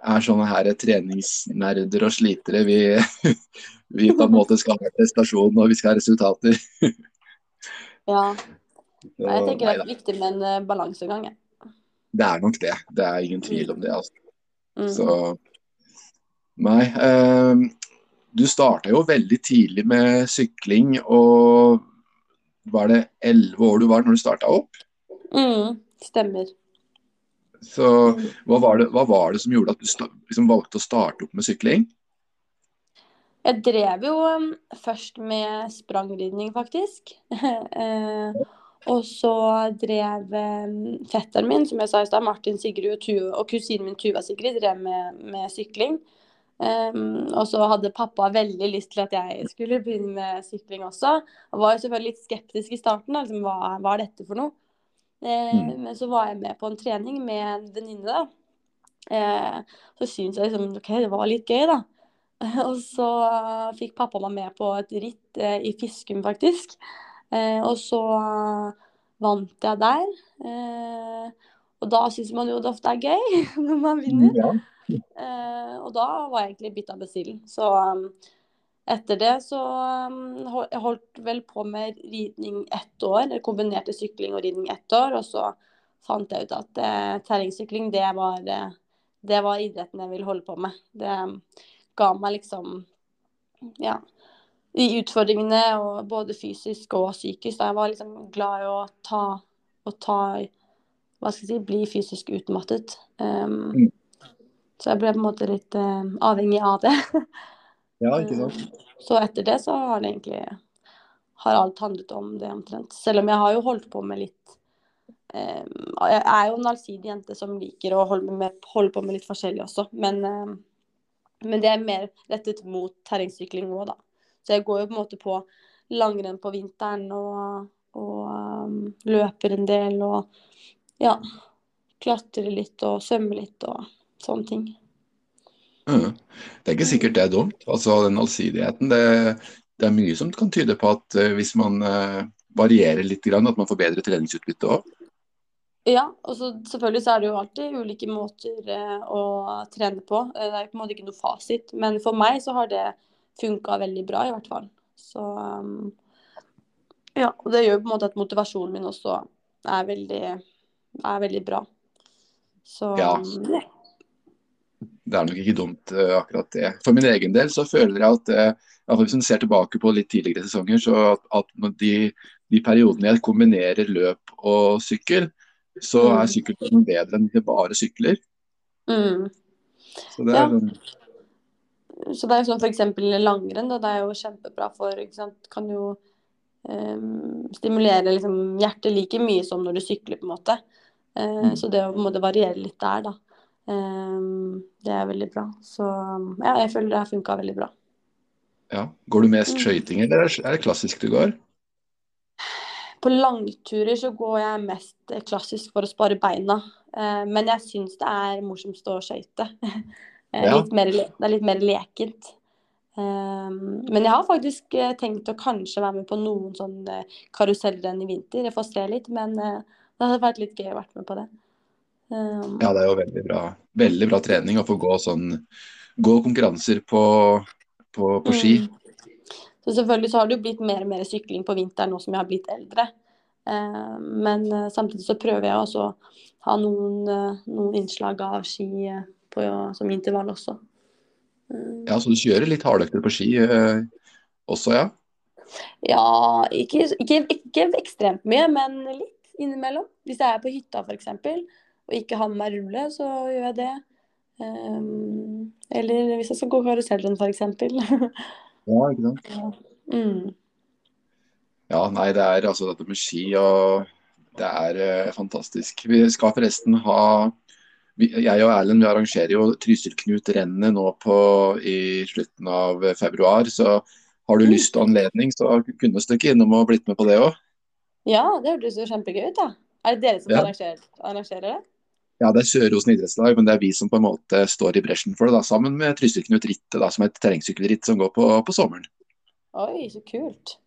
er sånne her treningsnerder og slitere, vi, (laughs) vi på en måte skal ha prestasjon og vi skal ha resultater. (laughs) ja. Jeg tenker det er viktig med en eh, balansegang. Ja. Det er nok det. Det er ingen tvil om det. altså. Mm. Så Nei. Eh, du starta jo veldig tidlig med sykling, og var det elleve år du var når du starta opp? Mm, stemmer. Så hva var, det, hva var, det, som gjorde at du liksom valgte å starte opp med sykling? Jeg drev jo um, først med sprangridning, faktisk. (laughs) eh, og så drev um, fetteren min, som jeg sa i stad, Martin Sigrud og, og kusinen min Tuva Sigrid, drev med, med sykling. Um, og så hadde pappa veldig lyst til at jeg skulle begynne med sykling også. Og var jo selvfølgelig litt skeptisk i starten. Liksom, hva, hva, er dette for noe? Eh, mm. Men så var jeg med på en trening med en venninne. Eh, så syntes jeg liksom OK, det var litt gøy, da. (laughs) og så fikk pappa meg med på et ritt eh, i Fiskum, faktisk. og så vant jeg der. og da syns man jo det ofte er gøy (laughs) når man vinner. Ja. Eh, og da var jeg egentlig bitt av basillen. Så um, etter det så um, jeg holdt vel på med ridning ett år. Jeg kombinerte sykling og ridning ett år. Og så fant jeg ut at eh, terrengsykling, det var, eh, det var idretten jeg ville holde på med. Det um, ga meg liksom ja, de utfordringene, og både fysisk og psykisk. Da jeg var liksom glad i å ta, å ta hva skal jeg si, bli fysisk utmattet. Um, mm. Så jeg ble på en måte litt uh, avhengig av det. ja, (laughs) ikke sant. Eh, så etter det så har det egentlig har alt handlet om det omtrent. Selv om jeg har jo holdt på med litt um, Jeg er jo en allsidig jente som liker å holde, med, holde, på med litt forskjellig også. Men, um, men det er mer rettet mot terrengsykling nå, da. Så jeg går jo på en måte på langrenn på vinteren og, og um, løper en del og ja, klatre litt og svømme litt og sånne ting. Mm. Det er ikke sikkert det er dumt. Altså Den allsidigheten. Det, det er mye som kan tyde på at uh, hvis man uh, varierer litt, grann, at man får bedre treningsutbytte òg. Ja, og så selvfølgelig så er det jo alltid ulike måter uh, å trene på. Det er på en måte ikke noe fasit. Men for meg så har det funka veldig bra, i hvert fall. Så um, ja, og det gjør på en måte at motivasjonen min også er veldig, er veldig bra. Så ja. Um, det er nok ikke dumt, uh, akkurat det. For min egen del så føler jeg at uh, hvis man ser tilbake på litt tidligere sesonger, så at, at de, de, periodene jeg kombinerer løp og sykkel, så mm. er sykkelturen bedre enn det bare sykler. Mm. Så det er ja. sånn så det er sånn f.eks. langrenn. Da, det er jo kjempebra for ikke sant? Kan jo um, stimulere liksom, hjertet like mye som når du sykler, på en måte. Uh, mm. Så det å på en måte variere litt der, da. Um, det er veldig bra. Så ja, jeg føler det har funka veldig bra. Ja. Går du mest mm. skøyting, eller er det klassisk du går? På langturer så går jeg mest klassisk for å spare beina. Uh, men jeg syns det er morsomst å skøyte. Uh, (laughs) ja. det er litt mer lekent. Um, men jeg har faktisk tenkt å kanskje være med på noen sånne karusellrenn i vinter. Jeg får se litt, men det hadde vært litt gøy å være med på det. Um, ja, det er jo veldig bra, veldig bra trening å få gå sånn gå konkurranser på, på, på ski. Mm. Så selvfølgelig så har det jo blitt mer og mer sykling på vinteren nå som jeg har blitt eldre. Uh, men samtidig så prøver jeg også å ha noen, noen innslag av ski på, som intervall også. Ja, Så du kjører litt hardøkter på ski eh, også, ja? Ja, ikke, ikke, ikke, ekstremt mye, men litt innimellom. Hvis jeg er på hytta f.eks. og ikke har med meg rulle, så gjør jeg det. Um, eller hvis jeg skal gå karusellen f.eks. (laughs) ja, ikke sant. Ja. Mm. ja, nei, det er altså dette med ski og Det er uh, fantastisk. Vi skal forresten ha jeg og Erlend vi arrangerer jo Trysil-Knut-rennet nå på, i slutten av februar. Så har du lyst og anledning, så kunne du stikke innom og blitt med på det òg. Ja, det hørtes jo kjempegøy ut. da. Er det dere som ja. arrangerer, arrangerer, det? Ja, det er Søråsen idrettslag, men det er vi som på en måte står i bresjen for det. da, Sammen med Trysil-Knut da, som er et terrengsykkelritt som går på, på sommeren. Oi, så kult.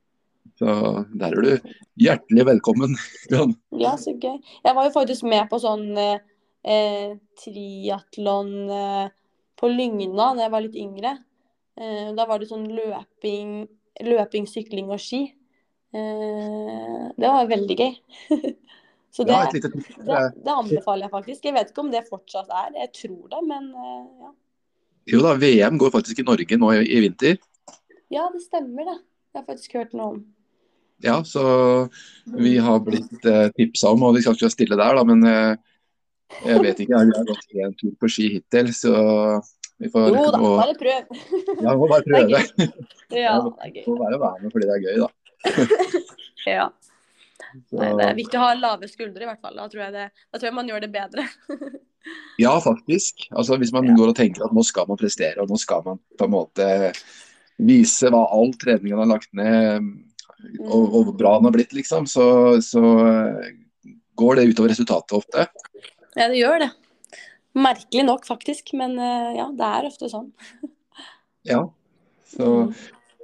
Så der er du hjertelig velkommen. (laughs) ja, så gøy. Jeg var jo faktisk med på sånn eh, triatlon eh, på Lygna da jeg var litt yngre. Eh, da var det sånn løping, løping sykling og ski. Eh, det var veldig gøy. (laughs) Så det, ja, det, det, anbefaler jeg faktisk. Jeg vet ikke om det fortsatt er, jeg tror det, men eh, ja. Jo da, VM går faktisk i Norge nå i, i vinter. Ja, det stemmer det. Jeg har faktisk hørt noe om. Ja, så vi har blitt eh, tipsa om, og vi skal ikke stille der, da, men eh, jeg vet ikke, jeg har gått én tur på ski hittil, så vi får Jo da, må... bare prøv. ja, vi må bare (laughs) prøve. Det ja, det er gøy. Må bare være med fordi det er gøy, da. (laughs) ja. Nei, det er viktig å ha lave skuldre, i hvert fall. Da tror jeg, det, da tror jeg man gjør det bedre. (laughs) ja, faktisk. Altså, hvis man ja. går og tenker at nå skal man prestere, og nå skal man på en måte vise hva all treningen har lagt ned, og, og hvor bra den har blitt, liksom, så, så går det utover resultatet ofte. Ja, det gjør det. Merkelig nok, faktisk. Men eh, ja, det er ofte sånn. ja. Så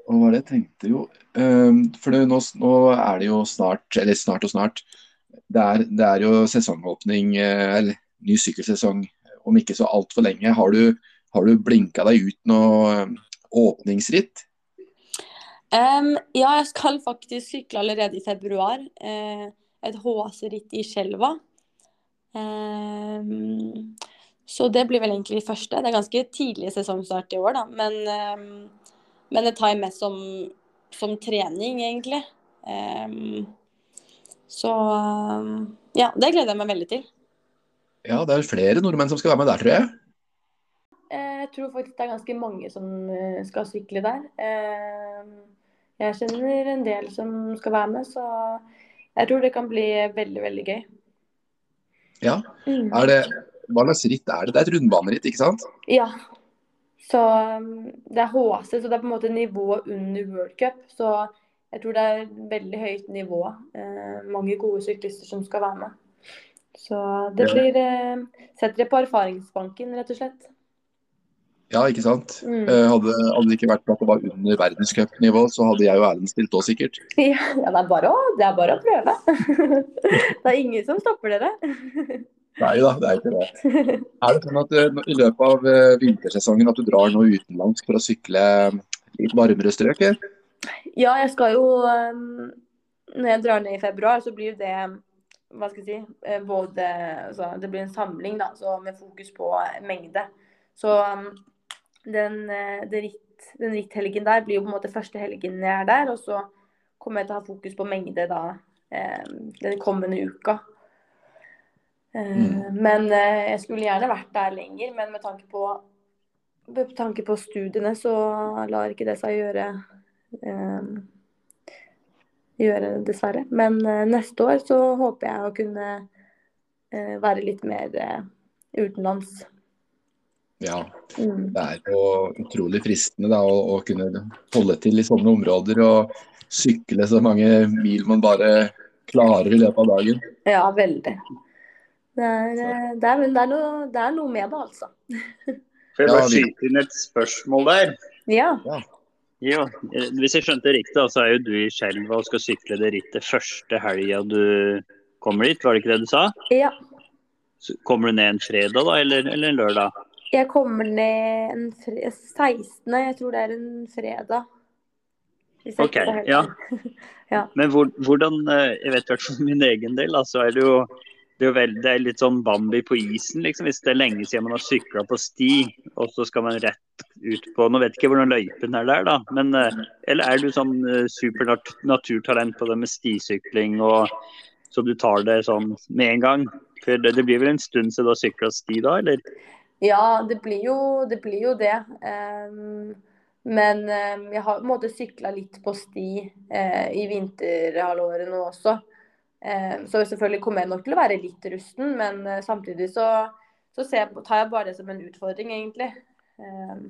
hva var det jeg tenkte jo For det, nå, nå, er det jo snart, eller snart og snart, det er, det er jo sesongåpning, eh, eller ny sykkelsesong om ikke så altfor lenge. Har du, har du blinka deg ut noe åpningsritt? Um, ja, jeg skal faktisk sykle allerede i februar. Uh, et HS-ritt i Skjelva. Um, så det blir vel egentlig første. Det er ganske tidlig sesongstart i år, da. Men, um, men det tar jeg mest som, som trening, egentlig. Um, så ja, det gleder jeg meg veldig til. Ja, det er flere nordmenn som skal være med der, tror jeg. Eh, jeg tror faktisk det er ganske mange som eh, skal sykle der. Jeg kjenner en del som skal være med, så jeg tror det kan bli veldig, veldig gøy. Ja. Mm. Er det, hva slags ritt er det? Det er et rundbaneritt, ikke sant? Ja. Så um, det er HC, så det er på en måte nivået under World Cup. Så jeg tror det er veldig høyt nivå. Eh, mange gode syklister som skal være med. Så det blir eh, Setter det på erfaringsbanken, rett og slett. Ja, ikke sant. Mm. Eh, hadde, hadde, det ikke vært for at det var under verdenscupnivå, så hadde jeg og Erlend stilt òg, sikkert. Ja, (laughs) ja det, er bare å, det er bare å prøve. (laughs) det er ingen som stopper dere. (laughs) Nei da, det er ikke det. Er det sånn at eh, i løpet av eh, vintersesongen at du drar nå utenlands for å sykle litt varmere strøk? Ja, jeg skal jo Når jeg drar ned i februar, så blir det hva skal jeg si, både altså, Det blir en samling da, med fokus på mengde. Så den, eh, den, ritt, den ritthelgen der blir jo på en måte første helgen jeg er der. Og så kommer jeg til å ha fokus på mengde da eh, den kommende uka. Eh, mm. Men eh, jeg skulle gjerne vært der lenger, men med tanke på, med tanke på studiene så lar ikke det seg gjøre. Eh, gjøre dessverre. Men eh, neste år så håper jeg å kunne være litt mer utenlands. Ja, mm. det er jo utrolig fristende da, å, å, kunne holde til i sånne områder og sykle så mange mil man bare klarer i løpet av dagen. Ja, veldig. Det er, det er, det er, noe, det er noe, med det, altså. (laughs) Får jeg bare skyte inn et spørsmål der? Ja. Jo, eh, hvis jeg skjønte det riktig, så er jo du i Skjelva og skal sykle det rittet første helga du kommer dit, var det ikke det du sa? Ja. Så kommer du ned en fredag da, eller, eller en lørdag? Jeg kommer ned en fre 16. Jeg tror det er en fredag. Ok, ja. (laughs) ja. Men hvor, hvordan, eh, jeg vet i hvert fall for min egen del, så så er det jo det er, jo veldig, det er litt sånn Bambi på isen, liksom. Hvis det er lenge siden man har sykla på sti, og så skal man rett ut på Nå vet jeg ikke hvordan løypen er der, da. Men, eh, eller er du sånn supernaturtalent på det med stisykling, og så du tar det sånn med en gang? For det, det blir vel en stund siden du har sykla sti da, eller? Ja, det blir jo det. Blir jo det. Um, men um, jeg har på en måte sykla litt på sti uh, i vinterhalvåret nå også. Ehm, så selvfølgelig kommer jeg nok til å være litt rusten, men eh, samtidig så, så ser jeg, tar jeg bare det som en utfordring, egentlig. Ehm,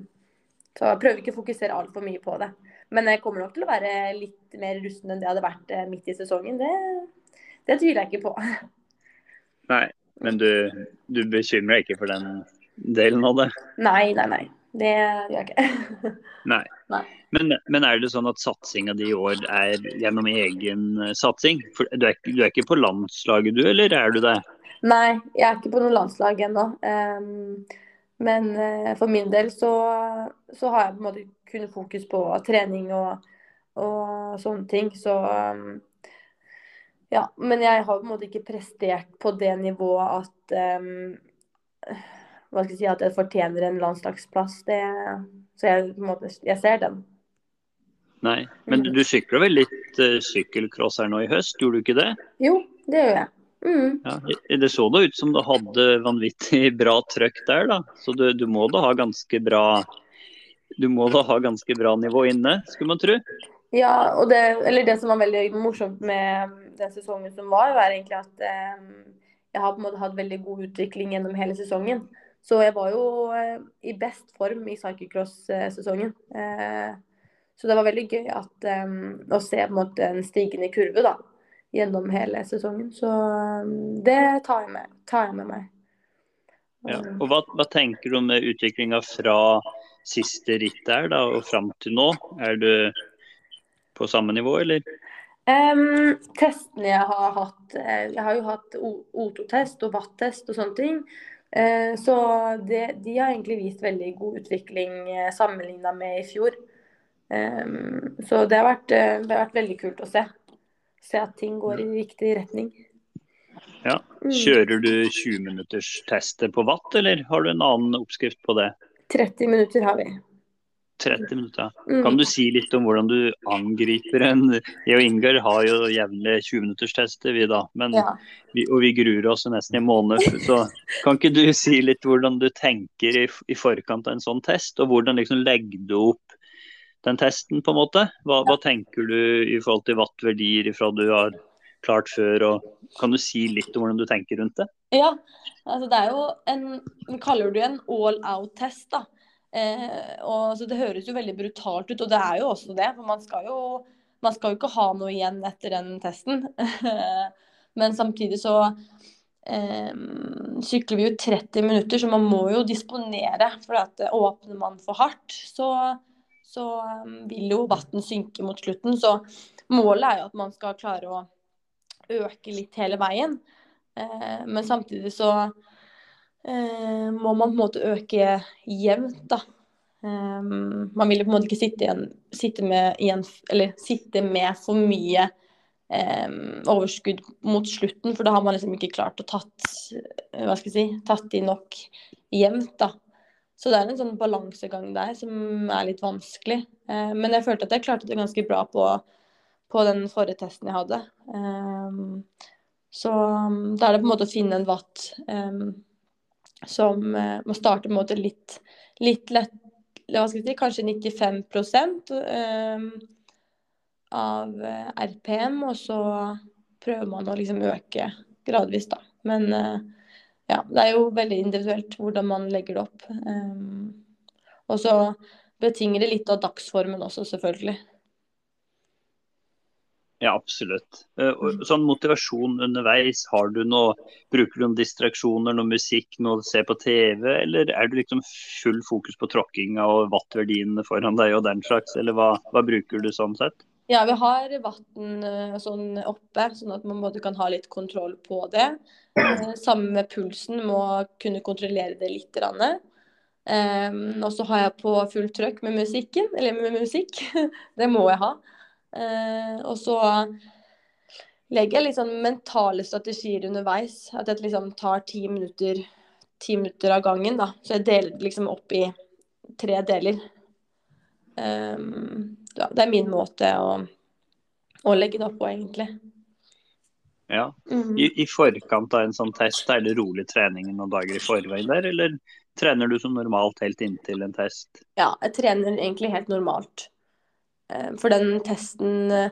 så jeg prøver ikke å fokusere altfor mye på det. Men jeg kommer nok til å være litt mer rusten enn det jeg hadde vært eh, midt i sesongen. Det, det tviler jeg ikke på. Nei. Men du, du bekymrer deg ikke for den delen av det? Nei, nei, nei. Det gjør jeg ikke. (laughs) Nei. Nei. Men, men er det sånn at satsinga di i år er gjennom egen eh, satsing? For du er, du er ikke på landslaget du, eller er du det? Nei, jeg er ikke på noe landslag ennå. Um, men uh, for min del så, så har jeg på en måte kun fokus på trening og, og sånne ting. Så um, ja. Men jeg har på en måte ikke prestert på det nivået at ehm, hva skal jeg si, at jeg fortjener en landslagsplass. Det, så jeg, måte, jeg ser den. Nei. Men du, sykla vel litt uh, sykkelcross her nå i høst, gjorde du ikke det? Jo, det gjør jeg. Mm. Ja. Det så da ut som du hadde vanvittig (laughs) bra trøkk der, da. Så du, du må da ha ganske bra du må da ha ganske bra nivå inne, skulle man tro. Ja, og det, eller det som var veldig morsomt med den sesongen som var, var egentlig at eh, jeg har på en måte hatt veldig god utvikling gjennom hele sesongen. Så jeg var jo eh, i best form i cyclecross-sesongen. Eh, så det var veldig gøy at, eh, å se på en måte en stigende kurve da, gjennom hele sesongen. Så det tar jeg med, tar jeg med meg. Ja. Og hva, hva tenker du om utviklinga fra siste ritt der da, og fram til nå? Er du på samme nivå, eller? Um, testene jeg har hatt Jeg har jo hatt O- O2-test og VAT-test og sånne ting. Eh, så det, de har egentlig vist veldig god utvikling eh, sammenligna med i fjor. Så det har, vært, eh, det har vært veldig kult å se. Se at ting går i riktig retning. Ja. Mm. Kjører du 20 minutters tester på watt, eller har du en annen oppskrift på det? 30 minutter har vi. 30 minutter. Mm. Kan du si litt om hvordan du angriper en Jeg og Ingar har jo jevnlig 20-minutterstester, vi da. Men, Ja. vi, og vi gruer oss nesten i en måned. Så kan ikke du si litt hvordan du tenker i, i forkant av en sånn test? Og hvordan liksom legger du opp den testen, på en måte? Hva, hva tenker du i forhold til wattverdier ifra du har klart før? Og kan du si litt om hvordan du tenker rundt det? Ja, altså det er jo en kaller det en all out-test, da. Eh, og så Det høres jo veldig brutalt ut, og det er jo også det. For man skal jo, man skal jo ikke ha noe igjen etter den testen. (laughs) Men samtidig så eh, sykler vi jo 30 minutter, så man må jo disponere. For at åpner man for hardt, så, så eh, vil jo vann synke mot slutten. Så målet er jo at man skal klare å øke litt hele veien. Eh, men samtidig så må man på en måte øke jevnt, da. Eh, man vil jo på en måte ikke sitte, igjen, sitte, med, igjen, sitte med for mye eh, overskudd mot slutten, for da har man liksom ikke klart å tatt, eh, hva skal jeg si, tatt i nok jevnt, da. Så det er en sånn balansegang der som er litt vanskelig. Eh, men jeg følte at jeg klarte det ganske bra på, på den forrige testen jeg hadde. Så da er det på en måte å finne en watt som uh, må starte på en måte litt, litt lett hva skal si, Kanskje 95 um, av uh, RPM, og så prøver man å liksom øke gradvis, da. Men uh, ja, det er jo veldig individuelt hvordan man legger det opp. Um, og så betinger det litt av dagsformen også, selvfølgelig. Ja, absolutt. Uh, sånn motivasjon underveis, har du noe, bruker du noen distraksjoner, noe musikk, noe å se på TV, eller er du liksom full fokus på tråkkinga og wattverdiene foran deg og den slags, eller hva, hva bruker du sånn sett? Ja, vi har vann uh, sånn oppe, sånn at man både kan ha litt kontroll på det. Uh, sammen med pulsen, må kunne kontrollere det litt. Um, og så har jeg på fullt trøkk med musikken, eller med musikk. (laughs) det må jeg ha. Uh, og så legger jeg sånn mentale strategier underveis. At jeg liksom tar ti minutter, ti minutter av gangen. da. Så jeg deler det liksom opp i tre deler. Um, ja, det er min måte å, å, legge det opp på, egentlig. Ja. Mm. I, I, forkant av en sånn test, er det rolig trening noen dager i forveien der, eller trener du som normalt helt inntil en test? Ja, jeg trener egentlig helt normalt. Eh, for den testen eh,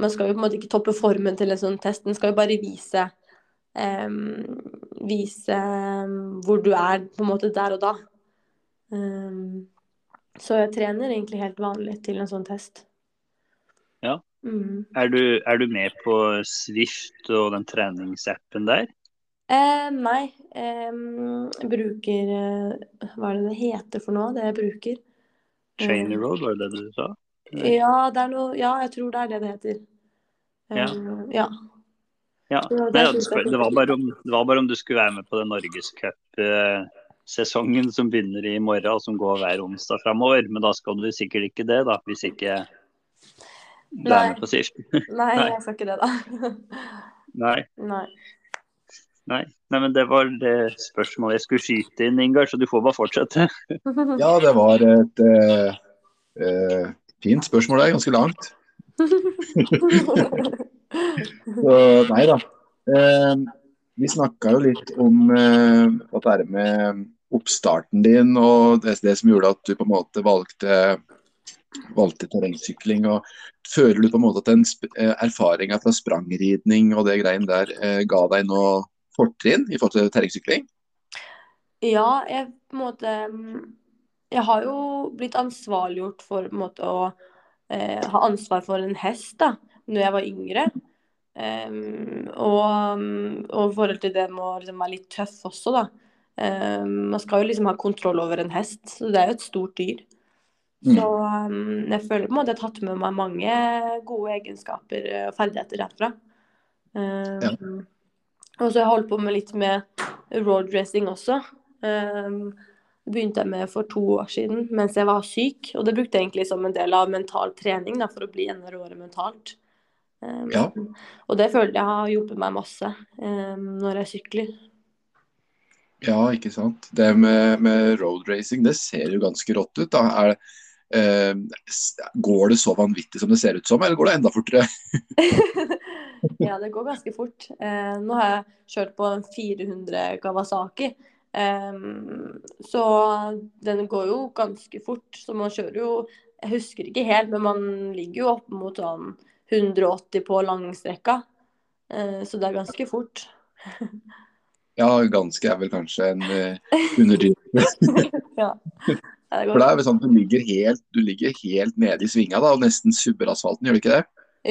Man skal jo på en måte ikke toppe formen til en sånn test, den skal jo bare vise um, Vise hvor du er på en måte der og da. Um, så jeg trener egentlig helt vanlig til en sånn test. Ja. Mm. Er, du, er, du, med på Swift og den treningsappen der? Eh, nei, jeg bruker eh, Hva er det det heter for noe, det jeg bruker? Trainer Road, var det det du sa? Ja, det noe, ja, jeg tror det er det det heter. Ja. Uh, ja. ja. Det, det, det, var om, det, var bare om, du skulle være med på den norgescupsesongen som begynner i morgen og som går hver onsdag framover. Men da skal du sikkert ikke det, da, hvis ikke du er med på SIFT. (laughs) Nei, jeg skal ikke det, da. Nei. Nei. Nei. Nei, men det var det spørsmålet jeg skulle skyte inn, Ingar, så du får bare fortsette. (laughs) ja, det var et uh, uh, fint spørsmål, det er ganske langt. (laughs) så nei da. Eh, vi snakka jo litt om at det er med oppstarten din og det, det, som gjorde at du på en måte valgte valgte terrengsykling. og Føler du på en måte at den erfaringa fra sprangridning og det greiene der ga deg noe fortrinn i forhold til terrengsykling? Ja, jeg på en måte Jeg har jo blitt ansvarliggjort for måte å eh, ha ansvar for en hest da når jeg var yngre. Um, og, og i forhold til det med å liksom, være litt tøff også, da. Um, man skal jo liksom ha kontroll over en hest, så det er jo et stort dyr. Mm. Så um, jeg føler på en måte jeg har tatt med meg mange gode egenskaper og ferdigheter derfra. Ja. Og så har jeg holdt på med litt med roadracing også. Um, det begynte jeg med for to år siden mens jeg var syk. Og det brukte jeg egentlig som en del av mental trening da, for å bli enda råere mentalt. Um, ja. Og det føler jeg har hjulpet meg masse um, når jeg sykler. Ja, ikke sant. Det med, med roadracing, det ser jo ganske rått ut. da. Er, uh, går det så vanvittig som det ser ut som, eller går det enda fortere? (laughs) (laughs) Ja, det går ganske fort. Uh, nå har jeg kjørt på 400 Kawasaki. Eh, så den går jo ganske fort. Så man kjører jo Jeg husker ikke helt, men man ligger jo opp mot sånn 180 på langstrekka. Uh, så det er ganske fort. (laughs) ja, ganske er vel kanskje en uh, underdrivelse. (laughs) ja. For det er vel sånn at du ligger helt, du ligger helt nede i svinga da, og nesten subber asfalten, gjør du ikke det?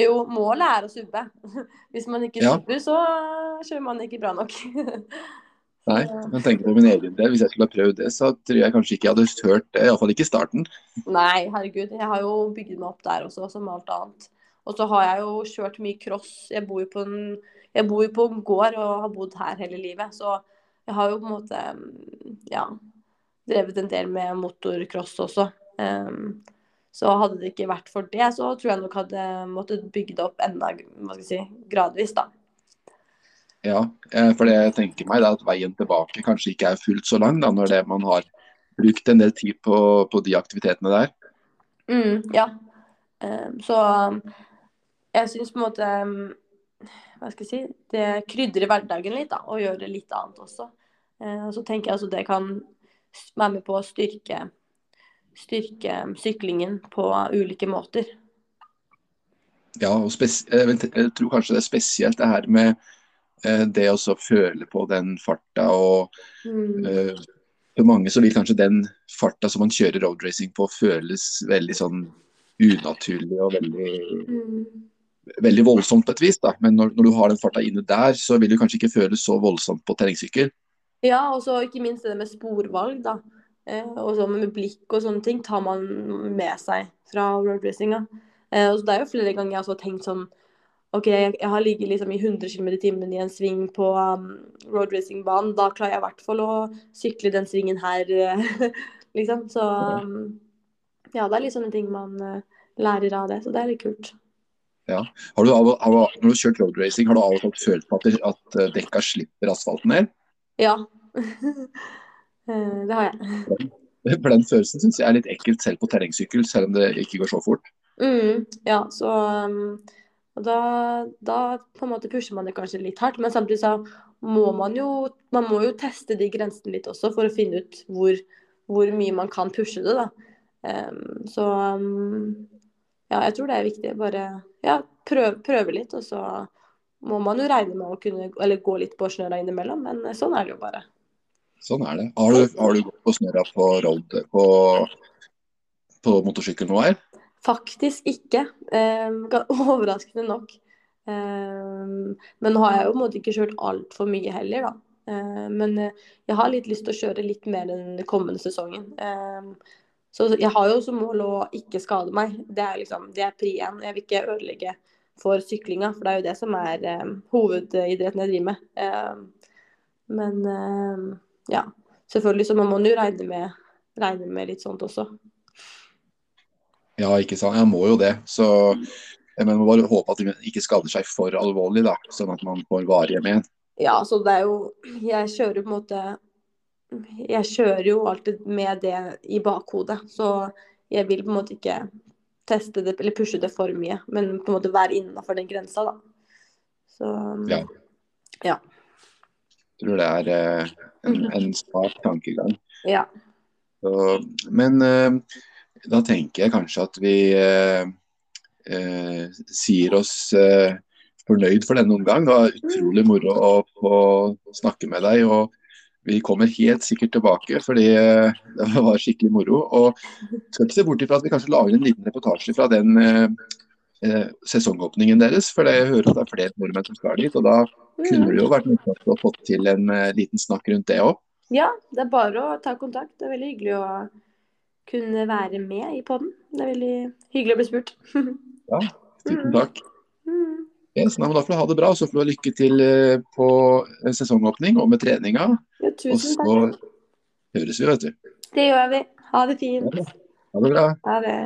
Jo, målet er å subbe. (laughs) Hvis man ikke ja. subber, så kjører man ikke bra nok. Nei, men tenker på min egen del. Hvis jeg skulle ha prøvd det, så tror jeg kanskje ikke jeg hadde hørt det. Iallfall ikke i starten. Nei, herregud. Jeg har jo bygd meg opp der også, som alt annet. Og så har jeg jo kjørt mye cross. Jeg bor jo på en, jeg bor jo på en gård og har bodd her hele livet. Så jeg har jo på en måte ja, drevet en del med motorcross også. Um, så hadde det ikke vært for det, så tror jeg nok hadde måttet bygge det opp enda hva skal jeg si, gradvis, da. Ja, eh, for det jeg tenker meg er at veien tilbake kanskje ikke er fullt så lang, da, når det man har brukt en del tid på, på de aktivitetene der. Mm, ja. Um, så jeg syns på en måte Hva skal jeg si Det krydrer hverdagen litt, da, og gjør det litt annet også. Og så tenker jeg altså det kan være med på å styrke styrke syklingen på ulike måter. Ja, og jeg tror kanskje det er spesielt det her med eh, det å føle på den farta. og mm. eh, For mange så vil kanskje den farta som man kjører roadracing på, føles veldig sånn unaturlig og veldig mm. veldig voldsomt på et vis. da, Men når, når du har den farta inne der, så vil det kanskje ikke føles så voldsomt på terrengsykkel. Ja, og så ikke minst det med sporvalg, da. Eh, og så med blikk og sånne ting tar man med seg fra roadracinga. Eh, og så det er jo flere ganger jeg har tenkt sånn OK, jeg, har ligget liksom i 100 km i timen i en sving på um, roadracingbanen. Da klarer jeg i hvert fall å sykle den svingen her, (laughs) liksom. Så um, ja, det er litt sånne ting man uh, lærer av det. Så det er litt kult. Ja. Har du av, av, når du har kjørt road racing, har du av og til følt på at, at uh, dekka slipper asfalten ned? Ja. (laughs) Eh, det har jeg. For den følelsen syns jeg er litt ekkelt selv på terrengsykkel, selv om det ikke går så fort. Mm, ja, så um, og da, da, på en måte pusher man det kanskje litt hardt, men samtidig så må man jo man må jo teste de grensene litt også for å finne ut hvor, hvor mye man kan pushe det. da. Um, så um, ja, jeg tror det er viktig. Bare ja, prøve, prøve litt, og så må man jo regne med å kunne eller gå litt på snøra innimellom, men sånn er det jo bare. Sånn er det. Har du, har du gått på snøra på, road, på, på motorsykkel nå her? Faktisk ikke. (laughs) Um, overraskende nok. Um, men nå har jeg jo på en måte ikke kjørt altfor mye heller, da. Uh, men jeg har litt lyst til å kjøre litt mer den kommende sesongen. Så jeg har jo som mål å ikke skade meg. Det er liksom, det er pri én. Jeg vil ikke ødelegge for syklinga, for det er jo det som er hovedidretten jeg driver med. men ja, selvfølgelig så må man jo regne med, regne med litt sånt også. Ja, ikke sant. Jeg må jo det. Så jeg må bare håpe at de ikke skader seg for alvorlig, da, sånn at man får varige men. Ja, så det er jo Jeg kjører på en måte Jeg kjører jo alltid med det i bakhodet. Så jeg vil på en måte ikke teste det eller pushe det for mye, men på en måte være innafor den grensa, da. Så ja. ja. Jeg tror det er eh, en, en smart tankegang. Ja. Så, men uh, da tenker jeg kanskje at vi eh, uh, sier oss fornøyd for denne omgang. Det var utrolig moro å få snakke med deg. og vi kommer helt sikkert tilbake, fordi det var skikkelig moro. Og skal ikke se bort ifra at vi kanskje lager en liten reportasje fra den eh, sesongåpningen deres. For jeg hører at det er flere nordmenn som skal dit. Og da kunne det jo vært morsomt å få til en liten snakk rundt det òg. Ja, det er bare å ta kontakt. Det er veldig hyggelig å kunne være med i poden. Det er veldig hyggelig å bli spurt. (laughs) ja, tusen mm. takk. Mm. Yes, da får du ha det bra, så får du ha lykke til uh, på sesongåpning og med treninga. Ja, tusen og så takk. høres vi, vet du. Det gjør vi. Ha det fint. Ha det bra. Ha det.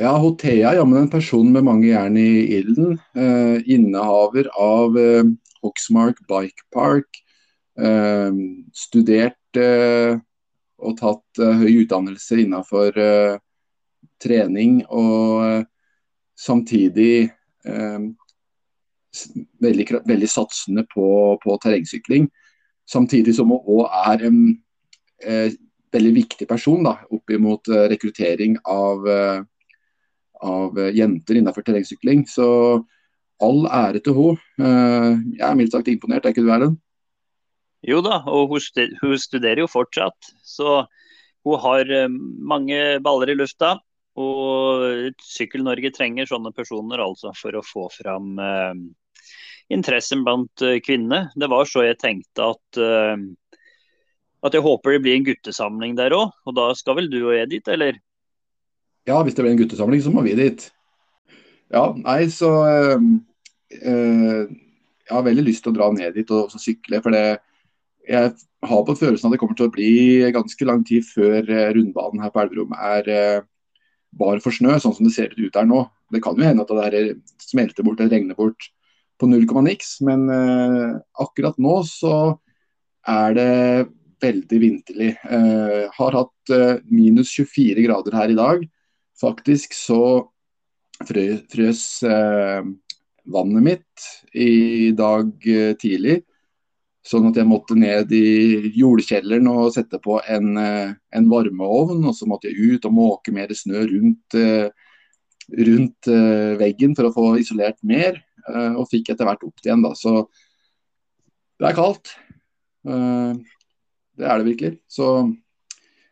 Ja, Hotea, jammen en person med mange jern i ilden. Eh, innehaver av eh, Hoxmark Bike Park. Eh, studert eh, og tatt eh, høy utdannelse innenfor eh, trening, og samtidig veldig, veldig, satsende på, på, terrengsykling. Samtidig som hun òg er en veldig viktig person da, opp mot rekruttering av av eh, jenter innenfor terrengsykling. Så all ære til henne. Eh, jeg er mildt sagt imponert, er ikke du Erlend? Jo da, og hun studerer jo fortsatt. Så hun har eh, mange baller i lufta. Og Sykkel-Norge trenger sånne personer altså for å få fram eh, interessen blant kvinnene. Det var så jeg tenkte at eh, at jeg håper det blir en guttesamling der òg. Og da skal vel du og jeg dit, eller? Ja, hvis det blir en guttesamling, så må vi dit. Ja, nei, så øh, øh, Jeg har veldig lyst til å dra ned dit og, sykle. For det, jeg har på følelsen at det kommer til å bli ganske lang tid før eh, rundbanen her på Elverum er øh, bar for snø, sånn som det ser ut der nå. Det kan jo hende at det her smelter bort eller regner bort på null komma niks, men akkurat nå så er det veldig vinterlig. har hatt minus 24 grader her i dag. Faktisk så frøs eh, vannet mitt i dag eh, tidlig. Sånn at jeg måtte ned i jordkjelleren og sette på en, eh, en, varmeovn. Og så måtte jeg ut og måke mer snø rundt eh, rundt uh, veggen for å få isolert mer, og fikk etter hvert opp igjen. da, Så det er kaldt. Det er det virkelig. Så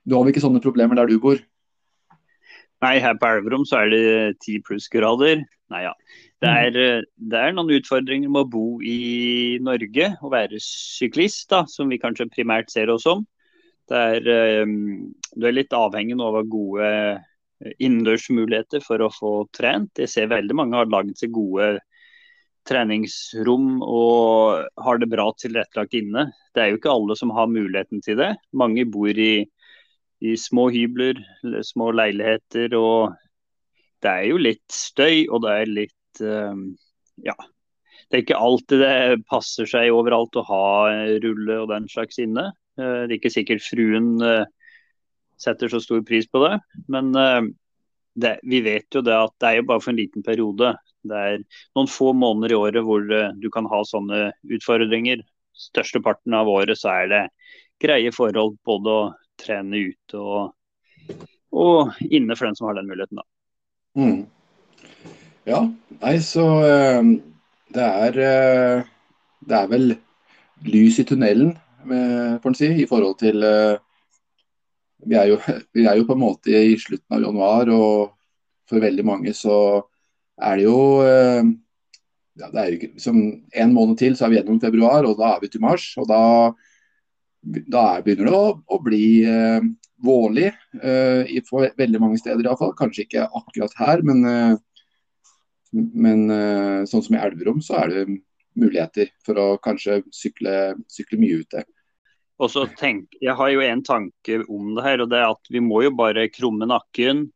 du har vel ikke sånne problemer der du bor? Nei, her på Elverum så er det ti plussgrader. Nei ja. Det mm. er, det er, noen utfordringer med å bo i Norge og være syklist, da, som vi kanskje primært ser oss som. Det er, du er litt avhengig av gode innendørsmuligheter for å få trent. Jeg ser veldig mange har laget seg gode treningsrom og har det bra tilrettelagt inne. Det er jo ikke alle som har muligheten til det. Mange bor i, i små hybler, små leiligheter. og Det er jo litt støy, og det er litt um, Ja. Det er ikke alltid det passer seg overalt å ha rulle og den slags inne. Uh, det er ikke sikkert fruen uh, setter så stor pris på det. Men uh, det, vi vet jo det at det er jo bare for en liten periode. Det er noen få måneder i året hvor du kan ha sånne utfordringer. Størsteparten av året så er det greie forhold både å trene ute og, og inne for den som har den muligheten. da. Mm. Ja, nei så uh, det er det er vel lys i tunnelen, får en si, i forhold til vi er, jo, (laughs) vi er, jo, på en måte i slutten av januar, og for veldig mange så er det jo eh, ja, det er jo liksom En måned til så er vi gjennom februar, og da er vi til mars. og Da, da begynner det å, å bli eh, vårlig eh, for veldig mange steder iallfall. Kanskje ikke akkurat her, men, eh, men eh, sånn som i Elverum så er det muligheter for å kanskje sykle, sykle mye ute. Og så tenk, Jeg har jo en tanke om det her, og det er at vi må jo bare krumme nakken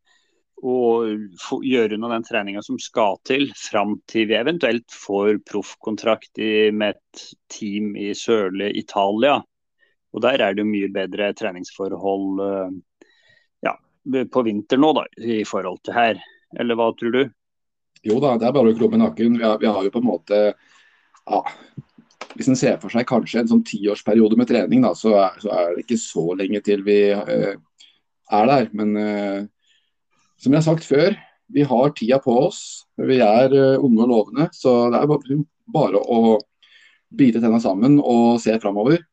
og gjøre unna den treninga som skal til, fram til vi eventuelt får proffkontrakt med et team i sørlige Italia. Og Der er det jo mye bedre treningsforhold eh, ja, på vinter nå, da, i forhold til her. Eller hva tror du? Jo da, det er bare å krumme nakken. Vi har, vi har jo på en måte ja, hvis en ser for seg kanskje en sånn tiårsperiode med trening, da, så, er, så, er, det ikke så lenge til vi uh, er der. Men uh, som jeg har sagt før, vi har tida på oss. Vi er uh, unge og lovende. Så det er bare, bare å bite tenna sammen og se framover.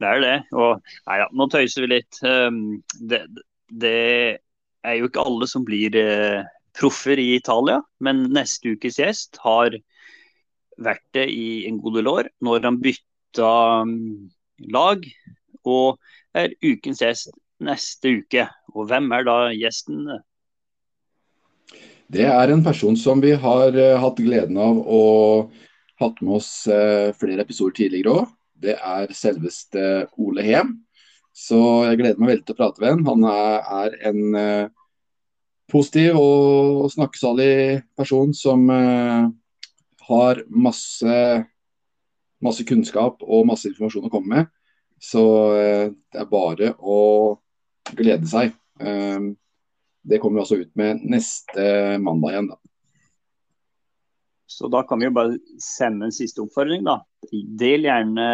Det er det. Og nei ja, nå tøyser vi litt. Um, det, det, er jo ikke alle som blir proffer i Italia, men neste ukes gjest har vært det i en god del år. Når han bytta um, lag og er ukens gjest neste uke. Og hvem er da gjesten? Det er en person som vi har uh, hatt gleden av å hatt med oss uh, flere episoder tidligere òg. Det er selveste Ole Hem. Så jeg gleder meg veldig til å prate med ham. Han er, en uh, positiv og snakkesalig person som har masse, masse kunnskap og masse informasjon å komme med. Så eh, det er bare å glede seg. Eh, det kommer vi også ut med neste mandag igjen. da. Så da kan vi jo bare sende en siste oppfordring, da. Del gjerne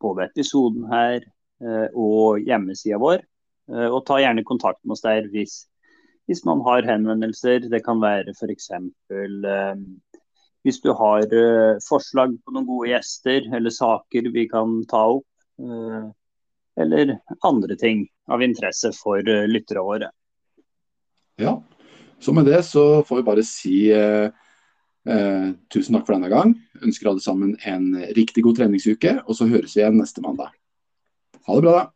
både episoden her eh, og hjemmesida vår. Og ta gjerne kontakt med oss der hvis, hvis man har henvendelser. Det kan være f.eks. Hvis du har forslag på noen gode gjester eller saker vi kan ta opp, eller andre ting av interesse for lytterne våre. Ja, så med det så får vi bare si tusen takk for denne gang. Ønsker alle sammen en riktig god treningsuke, og så høres vi igjen neste mandag. Ha det bra, da.